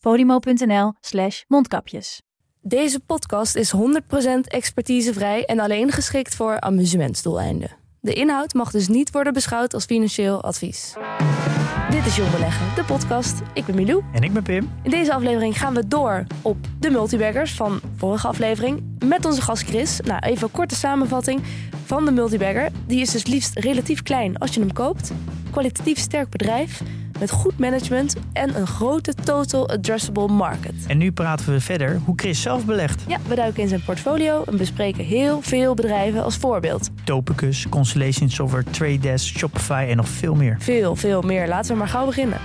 podimo.nl slash mondkapjes. Deze podcast is 100% expertisevrij en alleen geschikt voor amusementsdoeleinden. De inhoud mag dus niet worden beschouwd als financieel advies. Dit is Jong Beleggen, de podcast. Ik ben Milou. En ik ben Pim. In deze aflevering gaan we door op de multibaggers van vorige aflevering met onze gast Chris. Nou, even een korte samenvatting van de multibagger. Die is dus liefst relatief klein als je hem koopt. Kwalitatief sterk bedrijf met goed management en een grote total addressable market. En nu praten we verder hoe Chris zelf belegt. Ja, we duiken in zijn portfolio en bespreken heel veel bedrijven als voorbeeld. Topicus, Constellation Software, Trade Desk, Shopify en nog veel meer. Veel, veel meer. Laten we maar gauw beginnen.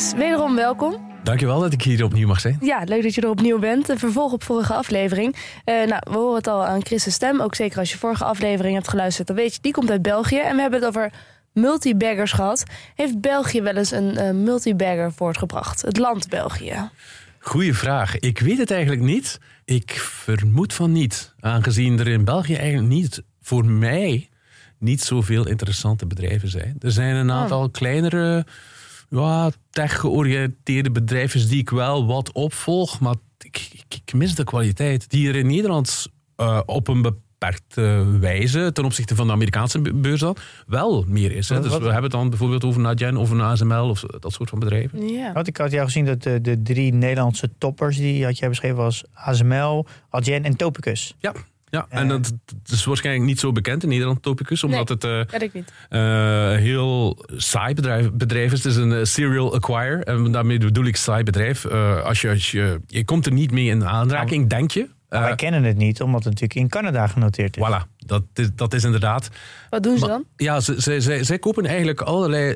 Chris, wederom welkom. Dankjewel dat ik hier opnieuw mag zijn. Ja, leuk dat je er opnieuw bent. Een vervolg op vorige aflevering. Eh, nou, we horen het al aan Chris' stem. Ook zeker als je vorige aflevering hebt geluisterd, dan weet je, die komt uit België. En we hebben het over multibaggers gehad. Heeft België wel eens een uh, multibagger voortgebracht? Het land België. Goeie vraag. Ik weet het eigenlijk niet. Ik vermoed van niet. Aangezien er in België eigenlijk niet, voor mij, niet zoveel interessante bedrijven zijn. Er zijn een aantal oh. kleinere ja, tech-georiënteerde bedrijven die ik wel wat opvolg, maar ik, ik, mis de kwaliteit die er in Nederland uh, op een beperkte wijze ten opzichte van de Amerikaanse beurs dan wel meer is. Hè. Dus we hebben het dan bijvoorbeeld over Nadjen of een ASML of dat soort van bedrijven. Ja. Had ik had jou gezien dat de, de drie Nederlandse toppers die had jij beschreven was ASML, Adyen en Topicus. Ja, ja, en dat, is waarschijnlijk niet zo bekend in Nederland, Topicus, omdat het uh, ik niet. Uh, heel saai bedrijf, bedrijf, is. Het is een uh, serial acquire. En daarmee bedoel ik saai bedrijf. als je, als je, je komt er niet mee in aanraking, denk je. Maar wij kennen het niet, omdat het natuurlijk in Canada genoteerd is. Voilà, dat is, dat is inderdaad. Wat doen ze dan? Ja, ze, ze, ze, zij kopen eigenlijk allerlei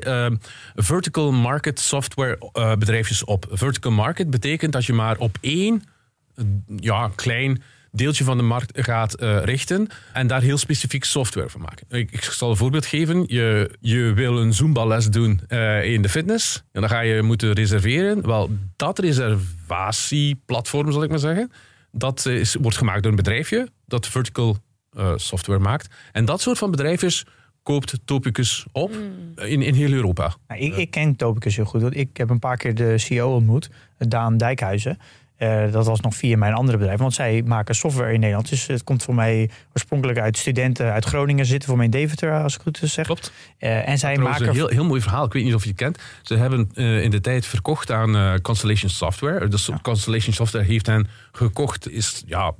vertical market software bedrijfjes op. Vertical market betekent dat je maar op één ja, klein deeltje van de markt gaat uh, richten en daar heel specifiek software van maken. Ik, ik, zal een voorbeeld geven. Je, je wil een Zumba-les doen uh, in de fitness en dan ga je moeten reserveren. Wel, dat reservatieplatform, zal ik maar zeggen, dat is, wordt gemaakt door een bedrijfje dat vertical uh, software maakt. En dat soort van bedrijfjes koopt Topicus op mm. in, in heel Europa. Nou, ik, ik, ken Topicus heel goed. Want ik heb een paar keer de CEO ontmoet, Daan Dijkhuizen. Uh, dat was nog via mijn andere bedrijf. Want zij maken software in Nederland. Dus het komt voor mij oorspronkelijk uit studenten uit Groningen. Zitten voor mij in Deventer, als ik goed zeg. Klopt. Uh, en zij maken... een heel, heel mooi verhaal. Ik weet niet of je het kent. Ze hebben uh, in de tijd verkocht aan Constellation Software. Dus ja. Constellation Software heeft hen gekocht. Is ja,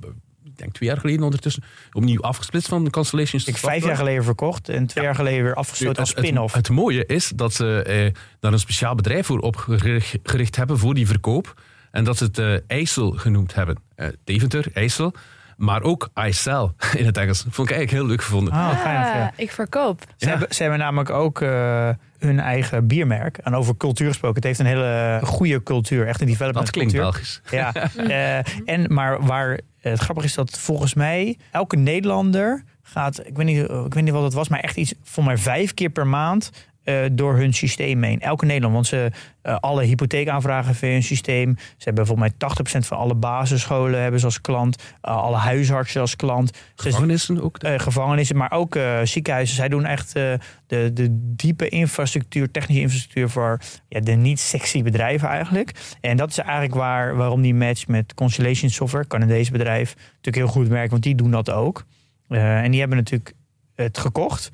ik denk twee jaar geleden ondertussen opnieuw afgesplitst van Constellation Software. Ik vijf jaar geleden verkocht en twee ja. jaar geleden weer afgesloten als spin-off. Het, het, mooie is dat ze eh, daar een speciaal bedrijf voor opgericht hebben voor die verkoop. En dat ze het uh, IJssel genoemd hebben. Uh, Deventer, IJssel. Maar ook ICL in het Engels. Vond ik eigenlijk heel leuk gevonden. Oh, fijn, ja. Ik verkoop. Ze, ja. hebben, ze hebben namelijk ook uh, hun eigen biermerk. En over cultuur gesproken. Het heeft een hele goede cultuur. Echt een development Dat klinkt cultuur. Belgisch. Ja. en, maar waar het grappige is dat volgens mij elke Nederlander gaat... Ik weet, niet, ik weet niet wat het was, maar echt iets... voor mij vijf keer per maand uh, door hun systeem heen. Elke Nederland, want ze uh, alle hypotheekaanvragen via hun systeem. Ze hebben volgens mij 80% van alle basisscholen hebben ze als klant. Uh, alle huisartsen als klant. Gevangenissen ook? gevangenissen, maar ook ziekenhuizen. Zij doen echt de, de diepe infrastructuur, technische infrastructuur voor ja, de niet sexy bedrijven eigenlijk. En dat is eigenlijk waar, waarom die match met Constellation Software, Canadees bedrijf, natuurlijk heel goed werkt, want die doen dat ook. en die hebben natuurlijk het gekocht.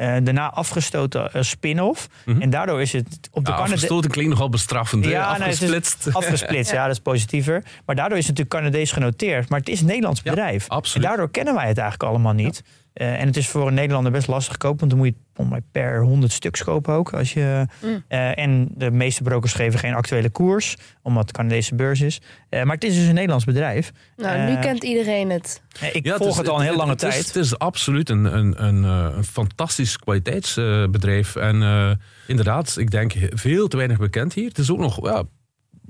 Uh, daarna afgestoten uh, spin-off. Mm -hmm. En daardoor is het op de ja, Afgestoten klinkt nogal bestraffend. Ja, afgesplitst. Afgesplitst, ja. dat is positiever. Maar daardoor is het natuurlijk Canadees genoteerd. Maar het is een Nederlands bedrijf. Ja, absoluut. En daardoor kennen wij het eigenlijk allemaal niet. Eh, en het is voor een Nederlander best lastig kopen, want dan moet je het mij per 100 stuks kopen ook. Als je, Mm. eh, en de meeste brokers geven geen actuele koers, omdat het Canadese beurs is. Eh, maar het is dus een Nederlands bedrijf. Nou, nu kent iedereen het. Ik Ja, volg is- het al een hele lange het is- tijd. Het is absoluut een, een, een, eh, een fantastisch kwaliteitsbedrijf. en eh, inderdaad, ik denk veel te weinig bekend hier. Het is ook nog ja,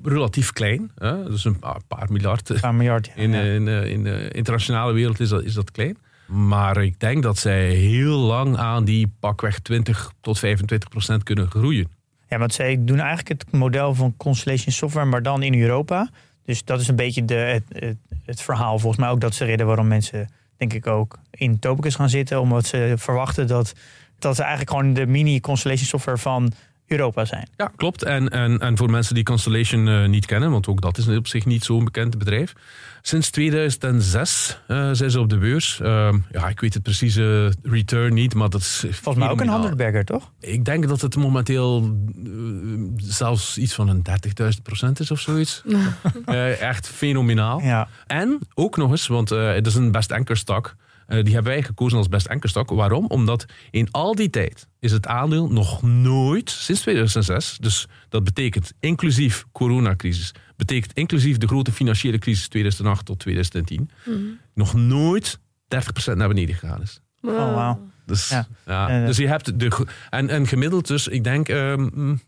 relatief klein. Hè? Dus een paar, paar miljard. Een paar miljard. ja. In, Ja. in, eh, in de internationale wereld is dat, is dat klein. Maar ik denk dat zij heel lang aan die pakweg 20 tot 25 procent kunnen groeien. Ja, want zij doen eigenlijk het model van Constellation Software, maar dan in Europa. Dus dat is een beetje de, het, het, verhaal. Volgens mij ook dat ze reden waarom mensen, denk ik ook, in Topicus gaan zitten. Omdat ze verwachten dat, dat ze eigenlijk gewoon de mini Constellation Software van Europa zijn. Ja, klopt. En, en, en voor mensen die Constellation eh, niet kennen, want ook dat is op zich niet zo'n bekend bedrijf. Sinds 2006 eh, zijn ze op de beurs. Ehm, ja, ik weet het precieze return niet, maar dat is... Volgens mij ook een fenomenaal. Handelberger, toch? Ik denk dat het momenteel eh, zelfs iets van een 30.000 procent is of zoiets. Echt fenomenaal. Ja. En ook nog eens, want eh, het is een best anchor stock. Eh, die hebben wij gekozen als best anchor stock. Waarom? Omdat in al die tijd is het aandeel nog nooit, sinds 2006, dus dat betekent inclusief coronacrisis, betekent inclusief de grote financiële crisis 2008 tot 2010, nog nooit 30% naar beneden gegaan is. Oh, wauw. Dus, Ja. dus je hebt de. En, en gemiddeld, dus ik denk ehm, mm,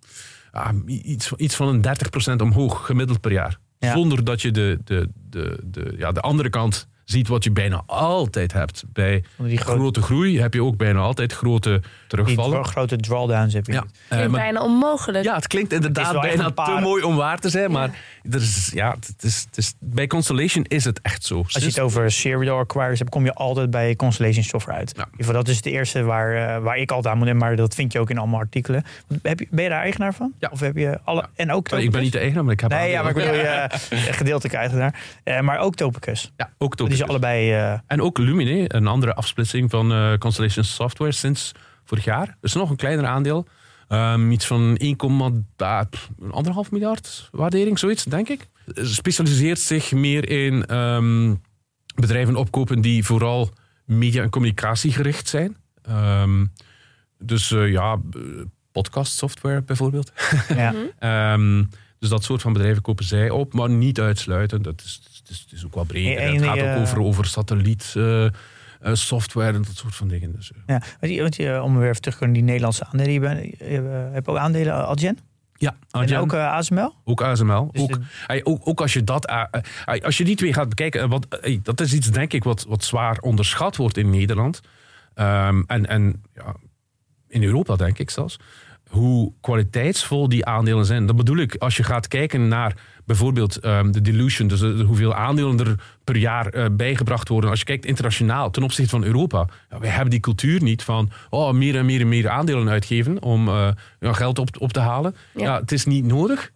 ja, iets, iets van een 30% omhoog gemiddeld per jaar. Ja. Zonder dat je de, de, de, de, ja, de andere kant ziet wat je bijna altijd hebt. Bij die grote, grote groei heb je ook bijna altijd grote die terugvallen. grote drawdowns heb je. Ja, eh, maar- bijna onmogelijk. ja, het klinkt Het inderdaad bijna paar- te mooi om waar te zijn. Maar er is, ja, het is, het is, bij Constellation is het echt zo. Als je het over serial acquirers hebt, kom je altijd bij Constellation Software uit. Ja. In ieder geval, dat is de eerste waar, eh, waar ik altijd aan moet nemen, maar dat vind je ook in allemaal artikelen. Heb je, ben je daar eigenaar van? Ja. Of heb je alle. Ja. En ook Oh, ik ben niet de eigenaar, maar ik heb Nee, ja, maar ik aandelen. bedoel je uh, gedeeltelijk eigenaar. Eh, maar ook Topicus. Ja, ook Topicus. Is allebei. eh, En ook Lumine, een andere afsplitsing van eh, Constellation Software sinds vorig jaar. Dus nog een kleiner aandeel. Ehm, iets van 1,5 miljard waardering, zoiets, denk ik. Specialiseert zich meer in ehm, bedrijven opkopen die vooral media- en communicatiegericht zijn. Ehm, dus eh, ja, podcast software bijvoorbeeld. ja. Dus dat soort van bedrijven kopen zij op, maar niet uitsluitend. Dat is, is, het is ook. En- en het gaat ook over, over satelliet eh, eh, software en dat soort van dingen. Dus, eh, ja. Want je, want je, om weer even terug te komen, die Nederlandse aandelen. Je, je, heb je ook aandelen Adyen? ja, En Adyen, ook ook, eh, ASML? ASML. Dus ook, de- Hey, ook, ook als je dat, als je die twee gaat bekijken, want hey, dat is iets denk ik wat, wat zwaar onderschat wordt in Nederland. Ehm, en en ja, in Europa denk ik zelfs. Hoe kwaliteitsvol die aandelen zijn. Dat bedoel ik als je gaat kijken naar bijvoorbeeld ehm, de dilution, dus hoeveel aandelen er per jaar eh, bijgebracht worden. Als je kijkt internationaal ten opzichte van Europa. Ja, wij hebben die cultuur niet van oh, meer en meer en meer aandelen uitgeven om eh, geld op, op te halen. Ja. Ja. het is niet nodig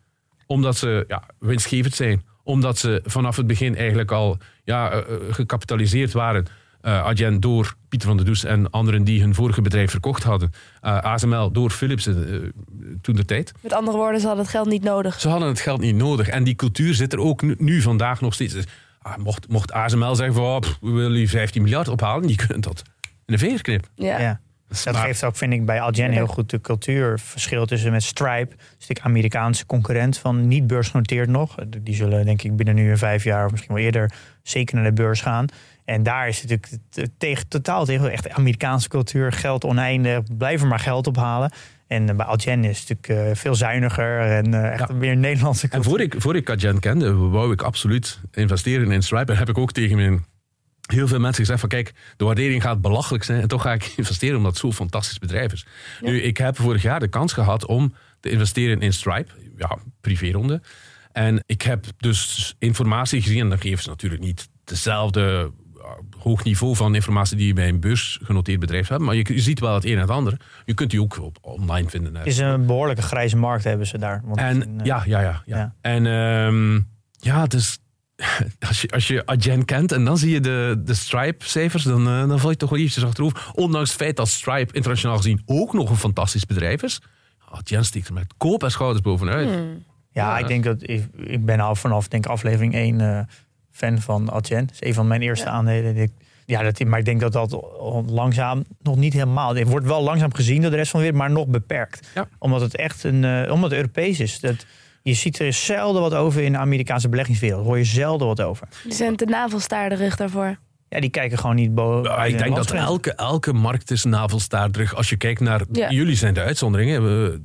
omdat ze ja, winstgevend zijn. Omdat ze vanaf het begin eigenlijk al ja, eh, gecapitaliseerd waren. Eh Adyen door Pieter van der Does en anderen die hun vorige bedrijf verkocht hadden. Eh, ASML door Philips eh, toen de tijd. Met andere woorden, ze hadden het geld niet nodig. Ze hadden het geld niet nodig. En die cultuur zit er ook nu, nu vandaag nog steeds. Dus, ah, mocht, mocht ASML zeggen van oh, pff, we willen die 15 miljard ophalen, die kunnen dat in de vinger knippen. Ja. Ja. Dat geeft ook, vind ik, bij Adyen heel goed de cultuurverschil tussen met Stripe. Dus de Amerikaanse concurrent van niet beursgenoteerd nog. Die zullen denk ik binnen nu een vijf jaar of misschien wel eerder zeker naar de beurs gaan. En daar is het natuurlijk tegen, totaal tegen echt Amerikaanse cultuur. Geld oneindig, blijf er maar geld ophalen. En eh, bij Adyen is het natuurlijk eh, veel zuiniger en eh, echt Ja. meer Nederlandse En cultuur. voor ik, voor ik Adyen kende, wou ik absoluut investeren in Stripe. En heb ik ook tegen mijn heel veel mensen gezegd van kijk, de waardering gaat belachelijk zijn. En toch ga ik investeren omdat het zo'n fantastisch bedrijf is. Nu, ik heb vorig jaar de kans gehad om te investeren in Stripe. Ja, privéronde. En ik heb dus informatie gezien. En dan geven ze natuurlijk niet dezelfde hoog niveau van informatie die je bij een beursgenoteerd bedrijf hebt. Maar je, je ziet wel het een en het ander. Je kunt die ook op online vinden. Het is een behoorlijke grijze markt hebben ze daar. Want En een, eh, ja, ja, ja, ja. ja. En ehm, ja, dus als je, als je Adyen kent en dan zie je de, de Stripe-cijfers, dan, eh, dan val je toch wel eventjes achterover. Ondanks het feit dat Stripe internationaal gezien ook nog een fantastisch bedrijf is. Adyen steekt er met kop en schouders bovenuit. Hmm. Ja, Ja. ik denk dat ik, ik ben al vanaf denk ik, aflevering 1 eh, fan van Adyen. Dat is een van mijn eerste Ja. aandelen. Ik, Ja, dat, maar ik denk dat dat langzaam nog niet helemaal. Het wordt wel langzaam gezien door de rest van de wereld, maar nog beperkt. Ja. Omdat het echt een, eh, omdat het Europees is. Dat, je ziet er zelden wat over in de Amerikaanse beleggingswereld. Daar hoor je zelden wat over. Die zijn de navelstaarderig daarvoor. Ja, die kijken gewoon niet boven. Ja, ik denk dat elke, elke markt is navelstaardig. Als je kijkt naar... Ja. Jullie zijn de uitzonderingen. We-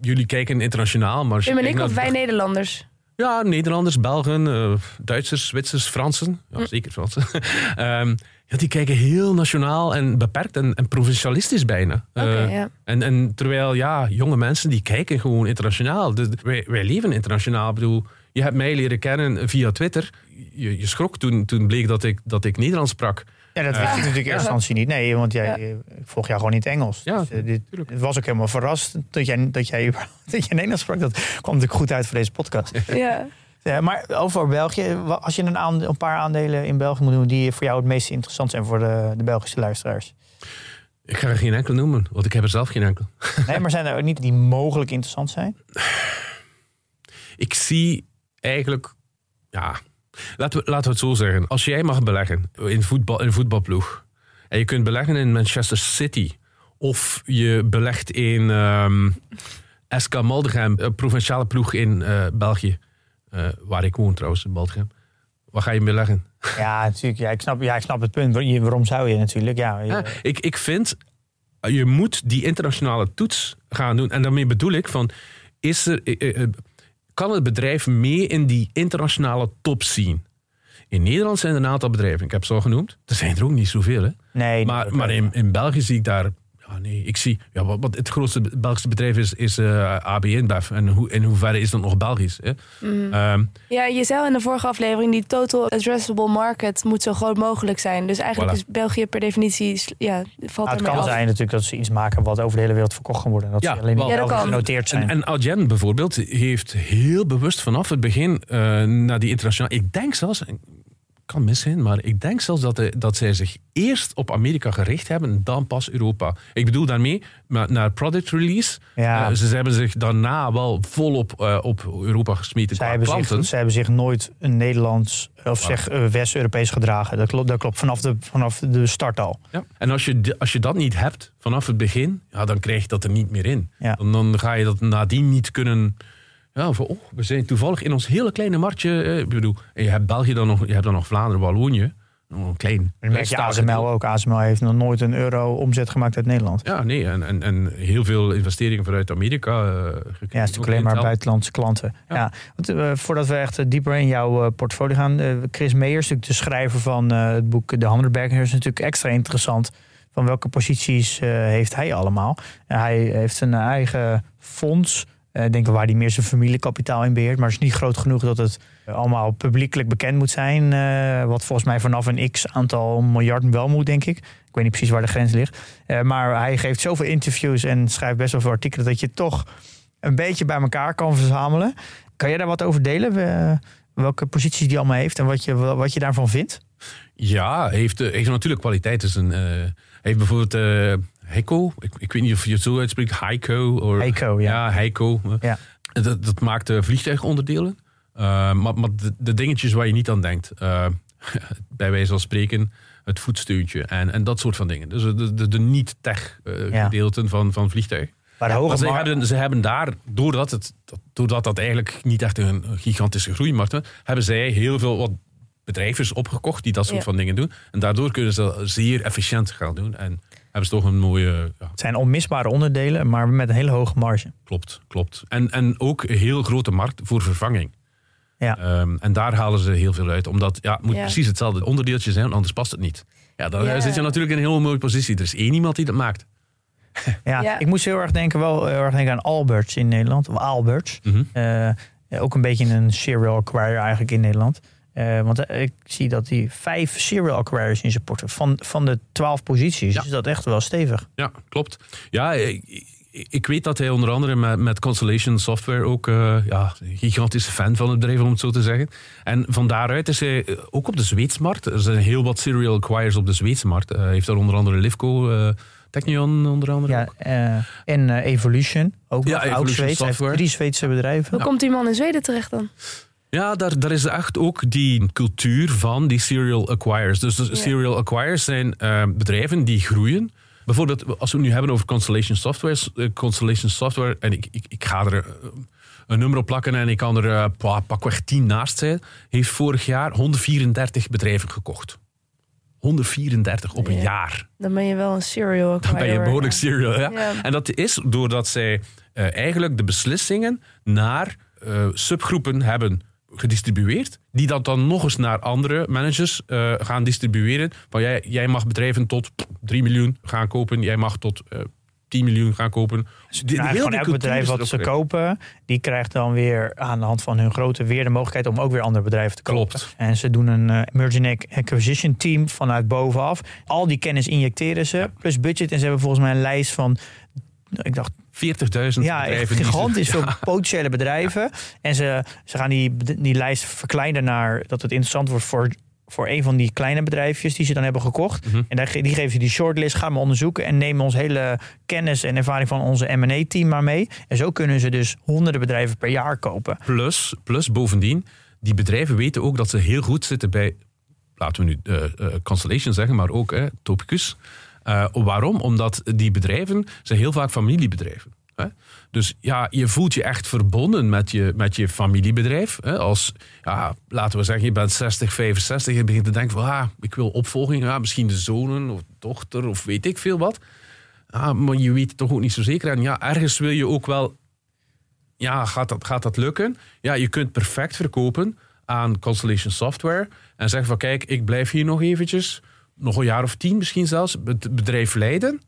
jullie kijken internationaal, maar als je Wim en ik of wij Nederlanders? Ja, Nederlanders, Belgen, eh, Duitsers, Zwitsers, Fransen. Ja, Hm. zeker Fransen. Ehm, ja, die kijken heel nationaal en beperkt en, en provincialistisch bijna. Eh, ja. en, en terwijl, ja, jonge mensen die kijken gewoon internationaal. Wij, wij leven internationaal. Ik bedoel, je hebt mij leren kennen via Twitter. Je, je schrok toen, toen bleek dat ik, dat ik Nederlands sprak. Ja, dat wist ik natuurlijk in eerste instantie niet. Nee, want jij Ja. ik volg jou gewoon in het Engels. Ja, Dus, eh, dit, was ook helemaal verrast dat jij, dat, jij, dat jij Nederlands sprak. Dat kwam natuurlijk goed uit voor deze podcast. ja. Ja, maar over België, als je een, een paar aandelen in België moet doen die voor jou het meest interessant zijn voor de, de Belgische luisteraars. Ik ga er geen enkel noemen, want ik heb er zelf geen enkel. Nee, maar zijn er ook niet die mogelijk interessant zijn? Ik zie eigenlijk, ja, laten we, laten we het zo zeggen. Als jij mag beleggen in, voetbal, in een voetbalploeg en je kunt beleggen in Manchester City of je belegt in ehm SK Maldegem, een provinciale ploeg in eh, België, eh, waar ik woon trouwens, in Maldegem. Waar ga je beleggen? Ja, natuurlijk. Ja, ik, snap, ja, ik snap het punt. Waarom zou je natuurlijk? Ja, je- Ja, ik, ik vind, je moet die internationale toets gaan doen. En daarmee bedoel ik van, is er, eh, kan het bedrijf mee in die internationale top zien? In Nederland zijn er een aantal bedrijven, ik heb ze al genoemd. Er zijn er ook niet zoveel, hè? nee, Maar, maar in, in België zie ik daar... Ja, nee, ik zie... Ja, wat, wat het grootste Belgische bedrijf is, is eh AB InBev. En hoe, in hoeverre is dat nog Belgisch? Hè? Mhm. Ehm, Ja, je zei in de vorige aflevering, die total addressable market moet zo groot mogelijk zijn. Dus eigenlijk Voilà. is België per definitie, ja, valt Nou, het kan af. zijn natuurlijk dat ze iets maken wat over de hele wereld verkocht kan worden. En Dat Ja, ze alleen Ja, dat genoteerd zijn. En, en Adyen bijvoorbeeld heeft heel bewust vanaf het begin eh, naar die internationale. Ik denk zelfs, kan mis zijn, maar ik denk zelfs dat, de- dat zij zich eerst op Amerika gericht hebben en dan pas Europa. Ik bedoel daarmee naar product release. ja, eh, ze hebben zich daarna wel volop eh, op Europa gesmeten zij, qua hebben klanten. zich, zij hebben zich nooit een Nederlands of zeg eh, West-Europees gedragen. Dat klopt, dat klopt vanaf, de, vanaf de start al. Ja. En als je, als je dat niet hebt vanaf het begin, ja, dan krijg je dat er niet meer in. Ja. Dan, dan ga je dat nadien niet kunnen. Ja, van, oh, we zijn toevallig in ons hele kleine marktje. eh, ik bedoel, je hebt België dan nog, je hebt dan nog Vlaanderen, Wallonië. Nog een klein. En merk je ASML ook. ASML heeft nog nooit een euro omzet gemaakt uit Nederland. Ja, nee, en, en, en heel veel investeringen vanuit Amerika. gekregen. Ja, het is natuurlijk alleen maar buitenlandse klanten. Ja. Ja. Want, eh, voordat we echt eh, dieper in jouw eh, portfolio gaan. Chris Meijers, natuurlijk de schrijver van het boek De Handelberger, is natuurlijk extra interessant. Van welke posities heeft hij allemaal? Hij heeft een eigen fonds. Eh, Ik denk wel waar hij meer zijn familiekapitaal in beheert. Maar het is niet groot genoeg dat het eh, allemaal publiekelijk bekend moet zijn. eh, wat volgens mij vanaf een x aantal miljard wel moet, denk ik. Ik weet niet precies waar de grens ligt. Eh, maar hij geeft zoveel interviews en schrijft best wel veel artikelen... dat je toch een beetje bij elkaar kan verzamelen. Kan jij daar wat over delen? Eh, welke posities die allemaal heeft en wat je, wat je daarvan vindt? Ja, heeft, eh, heeft natuurlijk kwaliteit. Dus een, eh, heeft bijvoorbeeld eh Heiko. Ik, ik weet niet of je het zo uitspreekt. Heiko. Or, Heiko, ja. Ja, Heiko. Ja. Dat, dat maakt eh, vliegtuigonderdelen. Eh, maar maar de, de dingetjes waar je niet aan denkt. eh, bij wijze van spreken het voetsteuntje en, en dat soort van dingen. Dus de, de, de niet-tech eh, Ja. gedeelten van, van vliegtuig. Maar de hoge Maar ze, hebben, ze hebben daar, doordat, het, dat- doordat dat eigenlijk niet echt een gigantische groeimarkt is, hebben zij heel veel wat bedrijven opgekocht die dat soort Ja. van dingen doen. En daardoor kunnen ze zeer efficiënt gaan doen. En hebben ze toch een mooie... Ja, Het zijn onmisbare onderdelen, maar met een hele hoge marge. klopt, klopt. En, en ook een heel grote markt voor vervanging. Ja. Ehm, en daar halen ze heel veel uit. Omdat ja, het moet Ja. precies hetzelfde onderdeeltje zijn, anders past het niet. Ja, dan Ja. zit je natuurlijk in een heel mooie positie. Er is één iemand die dat maakt. Ja, Ja. ik moest heel erg denken, wel heel erg denken aan Alberts in Nederland. Of Alberts. Mhm. Eh, ook een beetje een serial acquirer eigenlijk in Nederland. Eh, want eh, ik zie dat hij vijf serial acquirers in zijn portfolio van, van de twaalf posities. Ja. Dus dat echt wel stevig. Ja, klopt. Ja, ik, weet dat hij onder andere met, met Constellation Software ook eh, ja, een gigantische fan van het bedrijf, om het zo te zeggen. En van daaruit is hij ook op de Zweedsmarkt. Er zijn heel wat serial acquirers op de Zweedse markt. Hij heeft daar onder andere Livco, eh Technion onder andere Ja, eh, en Evolution, ook Ja, oud Evolution Zweeds. Hij heeft Software. drie Zweedse bedrijven. Hoe komt die man in Zweden terecht dan? Ja, daar, daar is echt ook die cultuur van die serial acquirers. Dus de serial acquirers zijn uh, bedrijven die groeien. Bijvoorbeeld, als we het nu hebben over Constellation Software. Uh, Constellation Software, en ik, ik, ik ga er uh, een nummer op plakken en ik kan er uh, pakweg 10 naast zijn. Heeft vorig jaar 134 bedrijven gekocht. 134 op een Ja. jaar. Dan ben je wel een serial Dan ben je acquirer, behoorlijk serial. Ja? Ja. En dat is doordat zij eh, eigenlijk de beslissingen naar eh, subgroepen hebben gedistribueerd, die dat dan nog eens naar andere managers eh, gaan distribueren. Van jij, jij mag bedrijven tot 3 miljoen gaan kopen, jij mag tot eh 10 miljoen gaan kopen. Dus Die- nou, heel elk bedrijf wat ze kopen, die krijgt dan weer aan de hand van hun grootte weer de mogelijkheid om ook weer andere bedrijven te kopen. Klopt. En ze doen een merging and acquisition team vanuit bovenaf. Al die kennis injecteren ze, plus budget. En ze hebben volgens mij een lijst van, ik dacht 40.000 ja, bedrijven. die ze- gigantisch Ja. veel potentiële bedrijven. En ze, ze gaan die, die lijst verkleinen naar dat het interessant wordt voor, voor een van die kleine bedrijfjes die ze dan hebben gekocht. Mhm. En daar, die geven ze die shortlist, gaan we onderzoeken en nemen ons hele kennis en ervaring van onze M&A-team maar mee. En zo kunnen ze dus honderden bedrijven per jaar kopen. Plus, plus bovendien, die bedrijven weten ook dat ze heel goed zitten bij, laten we nu eh, Constellation zeggen, maar ook Topicus. Eh, waarom? Omdat die bedrijven zijn heel vaak familiebedrijven. Hè? Dus ja, je voelt je echt verbonden met je, met je familiebedrijf. Hè? Als, ja, laten we zeggen, je bent 60, 65 en begint te denken van, ah, ik wil opvolging. Ja, misschien de zonen of dochter of weet ik veel wat. Ah, maar je weet toch ook niet zo zeker. En ja, ergens wil je ook wel ja, gaat dat, gaat dat lukken? Ja, je kunt perfect verkopen aan Constellation Software en zeggen van kijk, ik blijf hier nog eventjes, nog een jaar of tien misschien zelfs, het bedrijf leiden,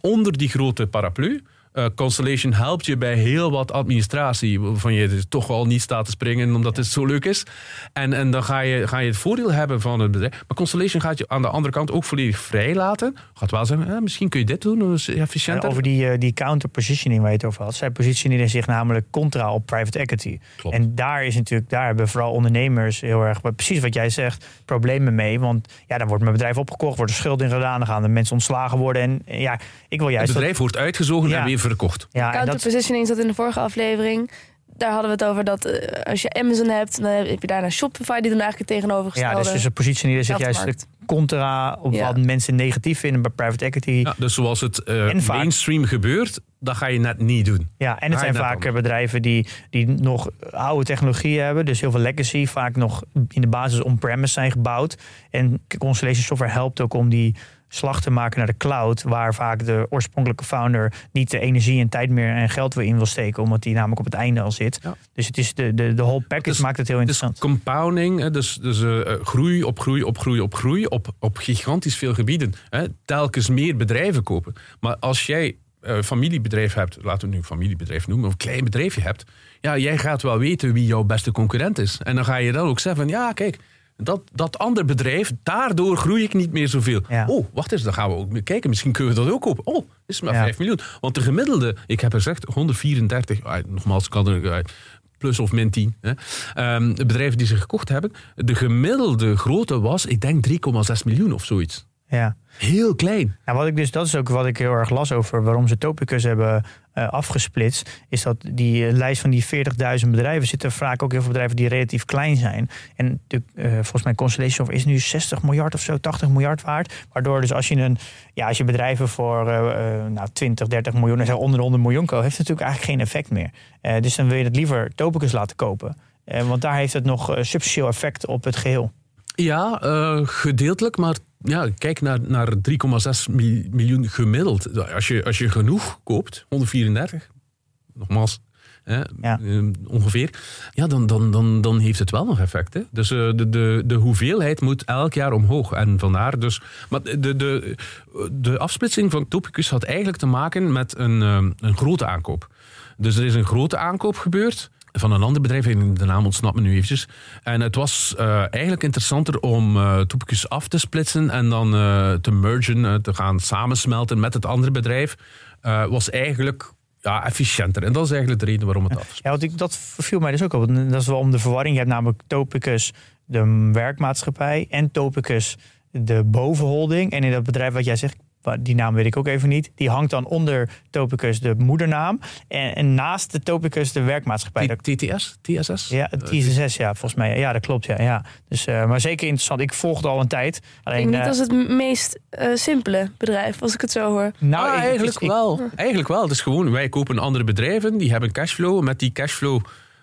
onder die grote paraplu. Eh, Constellation helpt je bij heel wat administratie, waarvan je dus toch wel niet staat te springen omdat het zo leuk is. En, en dan ga je, ga je het voordeel hebben van het bedrijf. Maar Constellation gaat je aan de andere kant ook volledig vrij laten. Gaat wel zeggen, eh, misschien kun je dit doen, dat is En efficiënter. over die, eh, die counter positioning waar je het over had. Zij positioneren zich namelijk contra op private equity. Klopt. En daar is natuurlijk, daar hebben vooral ondernemers heel erg, precies wat jij zegt, problemen mee. Want ja, dan wordt mijn bedrijf opgekocht, wordt er schuld in gedaan, dan gaan de mensen ontslagen worden. En ja, ik wil het juist dat, bedrijf wordt uitgezogen Ja. en weer verkocht. ja, en dat, Counterpositioning zat in de vorige aflevering. Daar hadden we het over dat eh, als je Amazon hebt, dan heb je daarna Shopify, die doen eigenlijk het tegenovergestelde. ja, dus ze positioneren zich juist contra op Ja. wat mensen negatief vinden bij private equity. Ja, dus zoals het eh, vaak- mainstream gebeurt, dat ga je net niet doen. Ja, en het zijn vaak anders. bedrijven die, die nog oude technologie hebben. Dus heel veel legacy. Vaak nog in de basis on-premise zijn gebouwd. En Constellation Software helpt ook om die slag te maken naar de cloud. Waar vaak de oorspronkelijke founder niet de energie en tijd meer en geld weer in wil steken. Omdat die namelijk op het einde al zit. Ja. Dus het is de, de, de whole package maakt het heel interessant. compounding, hè, dus, dus eh, eh, groei op groei op groei op groei op, op gigantisch veel gebieden. Hè, telkens meer bedrijven kopen. Maar als jij een familiebedrijf hebt, laten we het nu familiebedrijf noemen, of een klein bedrijfje hebt, ja, jij gaat wel weten wie jouw beste concurrent is. En dan ga je dan ook zeggen van, ja, kijk, dat, dat ander bedrijf, daardoor groei ik niet meer zoveel. Ja. Oh, wacht eens, dan gaan we ook kijken. Misschien kunnen we dat ook kopen. Oh, is maar Ja. 5 miljoen. Want de gemiddelde, ik heb gezegd, 134, ah, nogmaals, kan er ah, plus of min 10. Hè. Ehm, de bedrijven die ze gekocht hebben, de gemiddelde grootte was, ik denk 3,6 miljoen of zoiets. Ja. Heel klein. Nou, wat ik dus, dat is ook wat ik heel erg las over waarom ze Topicus hebben eh, afgesplitst. Is dat die eh, lijst van die 40.000 bedrijven zitten vaak ook heel veel bedrijven die relatief klein zijn. En de, eh, volgens mij Constellation Software is nu 60 miljard of zo, 80 miljard waard. Waardoor dus als je een, ja, als je bedrijven voor nou, 20, 30 miljoen en zo onder de 100 miljoen koopt, heeft het natuurlijk eigenlijk geen effect meer. Dus dan wil je het liever Topicus laten kopen. Want daar heeft het nog substantieel effect op het geheel. Ja, gedeeltelijk, maar ja, kijk naar, naar 3,6 mi- miljoen gemiddeld. Als je, als je genoeg koopt, 134, nogmaals, hè, Ja. eh, ongeveer, ja, dan, dan, dan, dan heeft het wel nog effect. Hè? Dus eh, de, de, de hoeveelheid moet elk jaar omhoog. En vandaar dus. Maar de, de, de afsplitsing van Topicus had eigenlijk te maken met een, eh, een grote aankoop. Dus er is een grote aankoop gebeurd van een ander bedrijf. De naam ontsnapt me nu eventjes. En het was eh, eigenlijk interessanter om Topicus af te splitsen en dan eh, te mergen, te gaan samensmelten met het andere bedrijf. Was eigenlijk ja, efficiënter. En dat is eigenlijk de reden waarom het af. Ja, want ik, dat viel mij dus ook op. Dat is wel om de verwarring. Je hebt namelijk Topicus, de werkmaatschappij, en Topicus, de bovenholding. En in dat bedrijf wat jij zegt, die naam weet ik ook even niet. Die hangt dan onder Topicus de moedernaam. En, en naast de Topicus de werkmaatschappij. Dat- TTS? TSS? ja, het TSS, ja, volgens mij. Ja, dat klopt, ja. ja. Dus, eh, maar zeker interessant. Ik volgde al een tijd. Ik Alleen, denk niet eh, als het meest eh, simpele bedrijf, als ik het zo hoor. nou, Ah, ik- eigenlijk ik- wel. Eigenlijk wel. Het is gewoon, wij kopen andere bedrijven, die hebben cashflow. Met die cashflow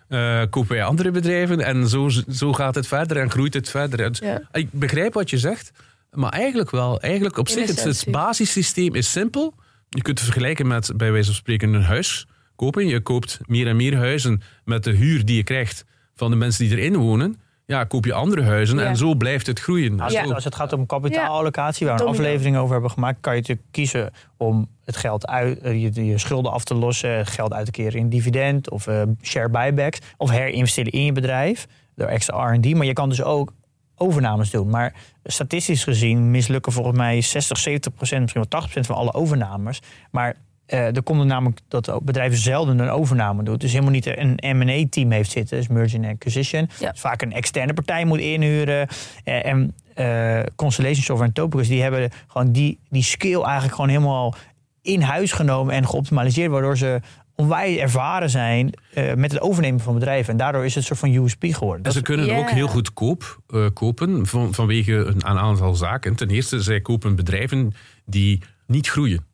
eh, kopen wij andere bedrijven. En zo, zo gaat het verder en groeit het verder. Ja. Ik begrijp wat je zegt, maar eigenlijk wel. Eigenlijk op In zich, het, basissysteem is simpel. Je kunt het vergelijken met, bij wijze van spreken, een huis kopen. Je koopt meer en meer huizen met de huur die je krijgt van de mensen die erin wonen. Ja, koop je andere huizen Ja. en zo blijft het groeien. Als, Ja. het, als het gaat om kapitaalallocatie, waar we een aflevering over hebben gemaakt, kan je natuurlijk kiezen om het geld uit, eh, je, je schulden af te lossen, geld uit te keren in dividend of eh, share buybacks, of herinvesteren in je bedrijf door extra R&D. Maar je kan dus ook overnames doen. Maar statistisch gezien mislukken volgens mij 60, 70 procent, misschien wel 80 procent van alle overnames. Maar eh, er komt er namelijk dat ook bedrijven zelden een overname doen. Dus helemaal niet een M&A-team heeft zitten, dus merger and acquisition. Ja. Dus vaak een externe partij moet inhuren. Eh, en eh, Constellation Software en Topicus, die hebben gewoon die, die skill eigenlijk gewoon helemaal in huis genomen en geoptimaliseerd, waardoor ze onwijs ervaren zijn eh, met het overnemen van bedrijven. En daardoor is het een soort van USP geworden. En Dat ze is- kunnen Ja. ook heel goedkoop eh, kopen van, vanwege een, een aantal zaken. Ten eerste, zij kopen bedrijven die niet groeien.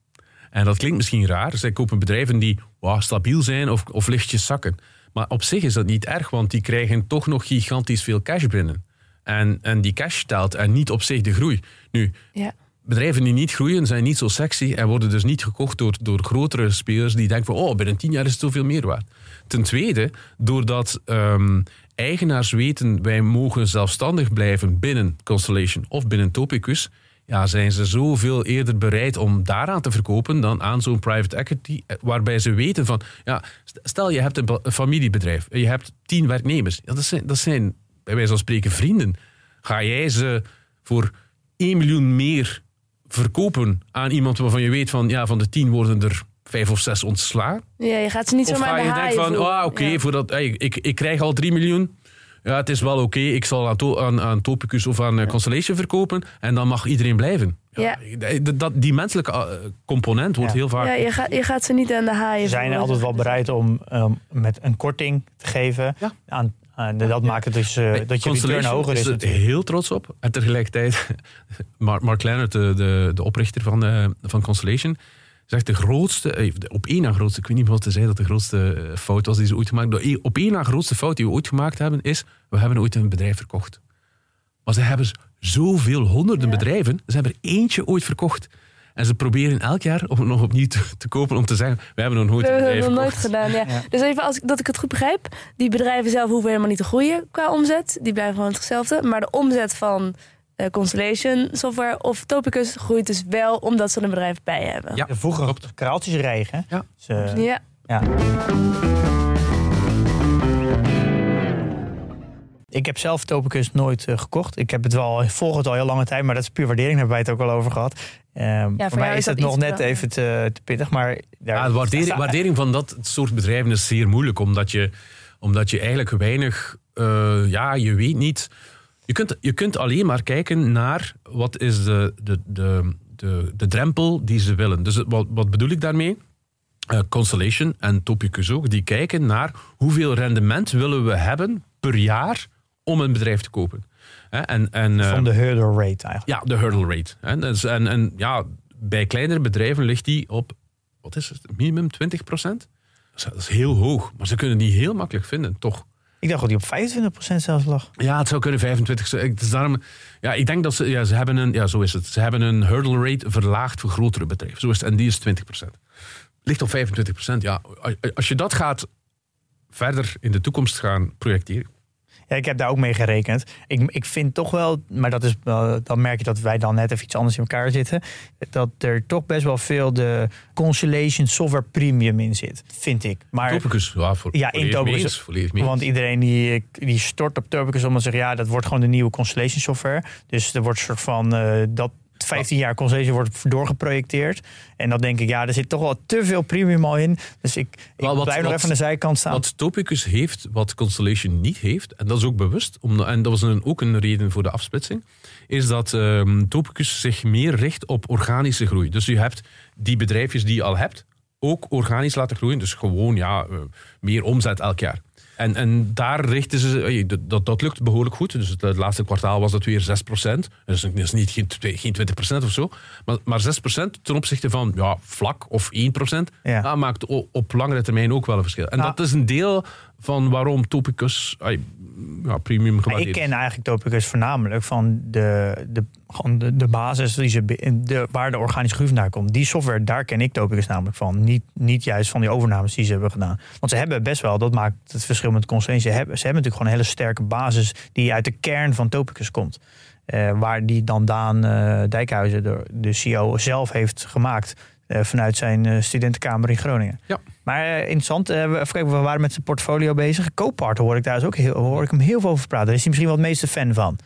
En dat klinkt misschien raar. Zij kopen bedrijven die stabiel zijn of, of lichtjes zakken. Maar op zich is dat niet erg, want die krijgen toch nog gigantisch veel cash binnen. En, en die cash telt en niet op zich de groei. Nu, Ja. Bedrijven die niet groeien zijn niet zo sexy en worden dus niet gekocht door, door grotere spelers die denken van oh, binnen tien jaar is het zoveel meer waard. Ten tweede, doordat ehm, eigenaars weten wij mogen zelfstandig blijven binnen Constellation of binnen Topicus, ja, zijn ze zoveel eerder bereid om daaraan te verkopen dan aan zo'n private equity, eh, waarbij ze weten van, ja, st- stel je hebt een familiebedrijf, je hebt tien werknemers, ja, dat, zijn, dat zijn bij wijze van spreken vrienden. Ga jij ze voor 1 miljoen meer verkopen aan iemand waarvan je weet van, ja, van de tien worden er vijf of zes ontslagen? Ja, je gaat ze niet Of zomaar ga de je denken van, ah, oké, Ja. voor dat, hey, ik, ik krijg al 3 miljoen. Ja, het is wel oké. Ik zal aan, to- aan, aan Topicus of aan eh, Constellation verkopen. En dan mag iedereen blijven. Ja. dat- dat, die menselijke eh, component wordt Ja. heel vaak... Ja, je, gaat, je gaat ze niet aan de haaien Ze zijn altijd wel bereid om ehm, met een korting te geven. Ja. Aan, aan- dat maakt het dus eh, dat je return hoger is. er natuurlijk. heel trots op. En tegelijkertijd, Mark, Mark Leonard, de, de, de oprichter van, eh, van Constellation, zegt de grootste, eh, op één na grootste, ik weet niet wat te zeggen dat de grootste fout was die ze ooit gemaakt hebben. De op één na grootste fout die we ooit gemaakt hebben, is, we hebben ooit een bedrijf verkocht. Maar ze hebben zoveel honderden bedrijven, ze hebben er eentje ooit verkocht. En ze proberen elk jaar om het nog opnieuw te, te kopen om te zeggen, we hebben nog nooit We een hebben bedrijf nog nooit gedaan, ja. Ja. Dus even als ik, dat ik het goed begrijp. Die bedrijven zelf hoeven helemaal niet te groeien qua omzet. Die blijven gewoon hetzelfde. Maar de omzet van eh, Constellation Software of Topicus groeit dus wel omdat ze er een bedrijf bij hebben. Ja. Vroeger op kraaltjes regen. Ja. Dus, eh, Ja. Ja. Ik heb zelf Topicus nooit eh, gekocht. Ik heb het wel, volg het al heel lange tijd, maar dat is puur waardering. Daar hebben wij het ook al over gehad. Ehm, voor mij is dat het nog net ja. even te, te pittig, maar daar- Ja, de waardering, waardering van dat soort bedrijven is zeer moeilijk, omdat je, omdat je eigenlijk weinig, eh, ja, je weet niet. Je kunt, je kunt alleen maar kijken naar wat is de, de, de, de, de drempel die ze willen. Dus wat, wat bedoel ik daarmee? Eh, Constellation en Topicus ook, die kijken naar hoeveel rendement willen we hebben per jaar om een bedrijf te kopen. En, en, eh, van de hurdle rate eigenlijk. ja, de hurdle rate. Dus, en, en ja, bij kleinere bedrijven ligt die op, wat is het, minimum 20 procent? Dat is heel hoog, maar ze kunnen die heel makkelijk vinden, toch? Ik dacht dat die op 25% zelfs lag. Ja, het zou kunnen 25. zijn. Het is daarom, ja, ik denk dat ze, ja, ze hebben een, ja, zo is het. Ze hebben een hurdle rate verlaagd voor grotere bedrijven. Zo is het, en die is 20 procent. Ligt op 25 procent. Ja, als je dat gaat verder in de toekomst gaan projecteren. Ja, ik heb daar ook mee gerekend. Ik, ik vind toch wel, maar dat is dan merk je dat wij dan net even iets anders in elkaar zitten. Dat er toch best wel veel de Constellation Software Premium in zit, vind ik. Maar, Topicus, ja, voor, Ja, in Topicus. want iedereen die, die stort op Topicus omdat ze zeggen, ja, dat wordt gewoon de nieuwe Constellation Software. Dus er wordt een soort van, eh, dat 15 jaar Constellation wordt doorgeprojecteerd. En dan denk ik, ja, er zit toch wel te veel premium al in. Dus ik, ik wat- blijf nog even aan de zijkant staan. Wat Topicus heeft, wat Constellation niet heeft, en dat is ook bewust, om, en dat was een, ook een reden voor de afsplitsing, is dat ehm, Topicus zich meer richt op organische groei. Dus je hebt die bedrijfjes die je al hebt, ook organisch laten groeien. Dus gewoon ja, eh, meer omzet elk jaar. En, en daar richten ze, eh, dat- dat, dat lukt behoorlijk goed. Dus het, het laatste kwartaal was dat weer 6%. Dus dat is niet geen, geen 20% of zo. Maar, maar 6% ten opzichte van ja, vlak of 1%. Ja. Ja. maakt op langere termijn ook wel een verschil. En dat is een deel van waarom Topicus ja, premium gewaardeerd ik ken eigenlijk Topicus voornamelijk van de, de, gewoon de, de basis die ze, de, waar de organische groei vandaan komt. Die software, daar ken ik Topicus namelijk van. Niet, niet juist van die overnames die ze hebben gedaan. Want ze hebben best wel, dat maakt het verschil met Constellation. Ze hebben, ze hebben natuurlijk gewoon een hele sterke basis die uit de kern van Topicus komt. Eh, waar die dan Daan eh, Dijkhuizen, de, de CEO, zelf heeft gemaakt. eh, vanuit zijn studentenkamer in Groningen. Ja. Maar eh, interessant, eh, we, waren met zijn portfolio bezig. Copart hoor ik daar dus ook heel, hoor ik hem heel veel over praten. Daar is hij misschien wel het meeste fan van.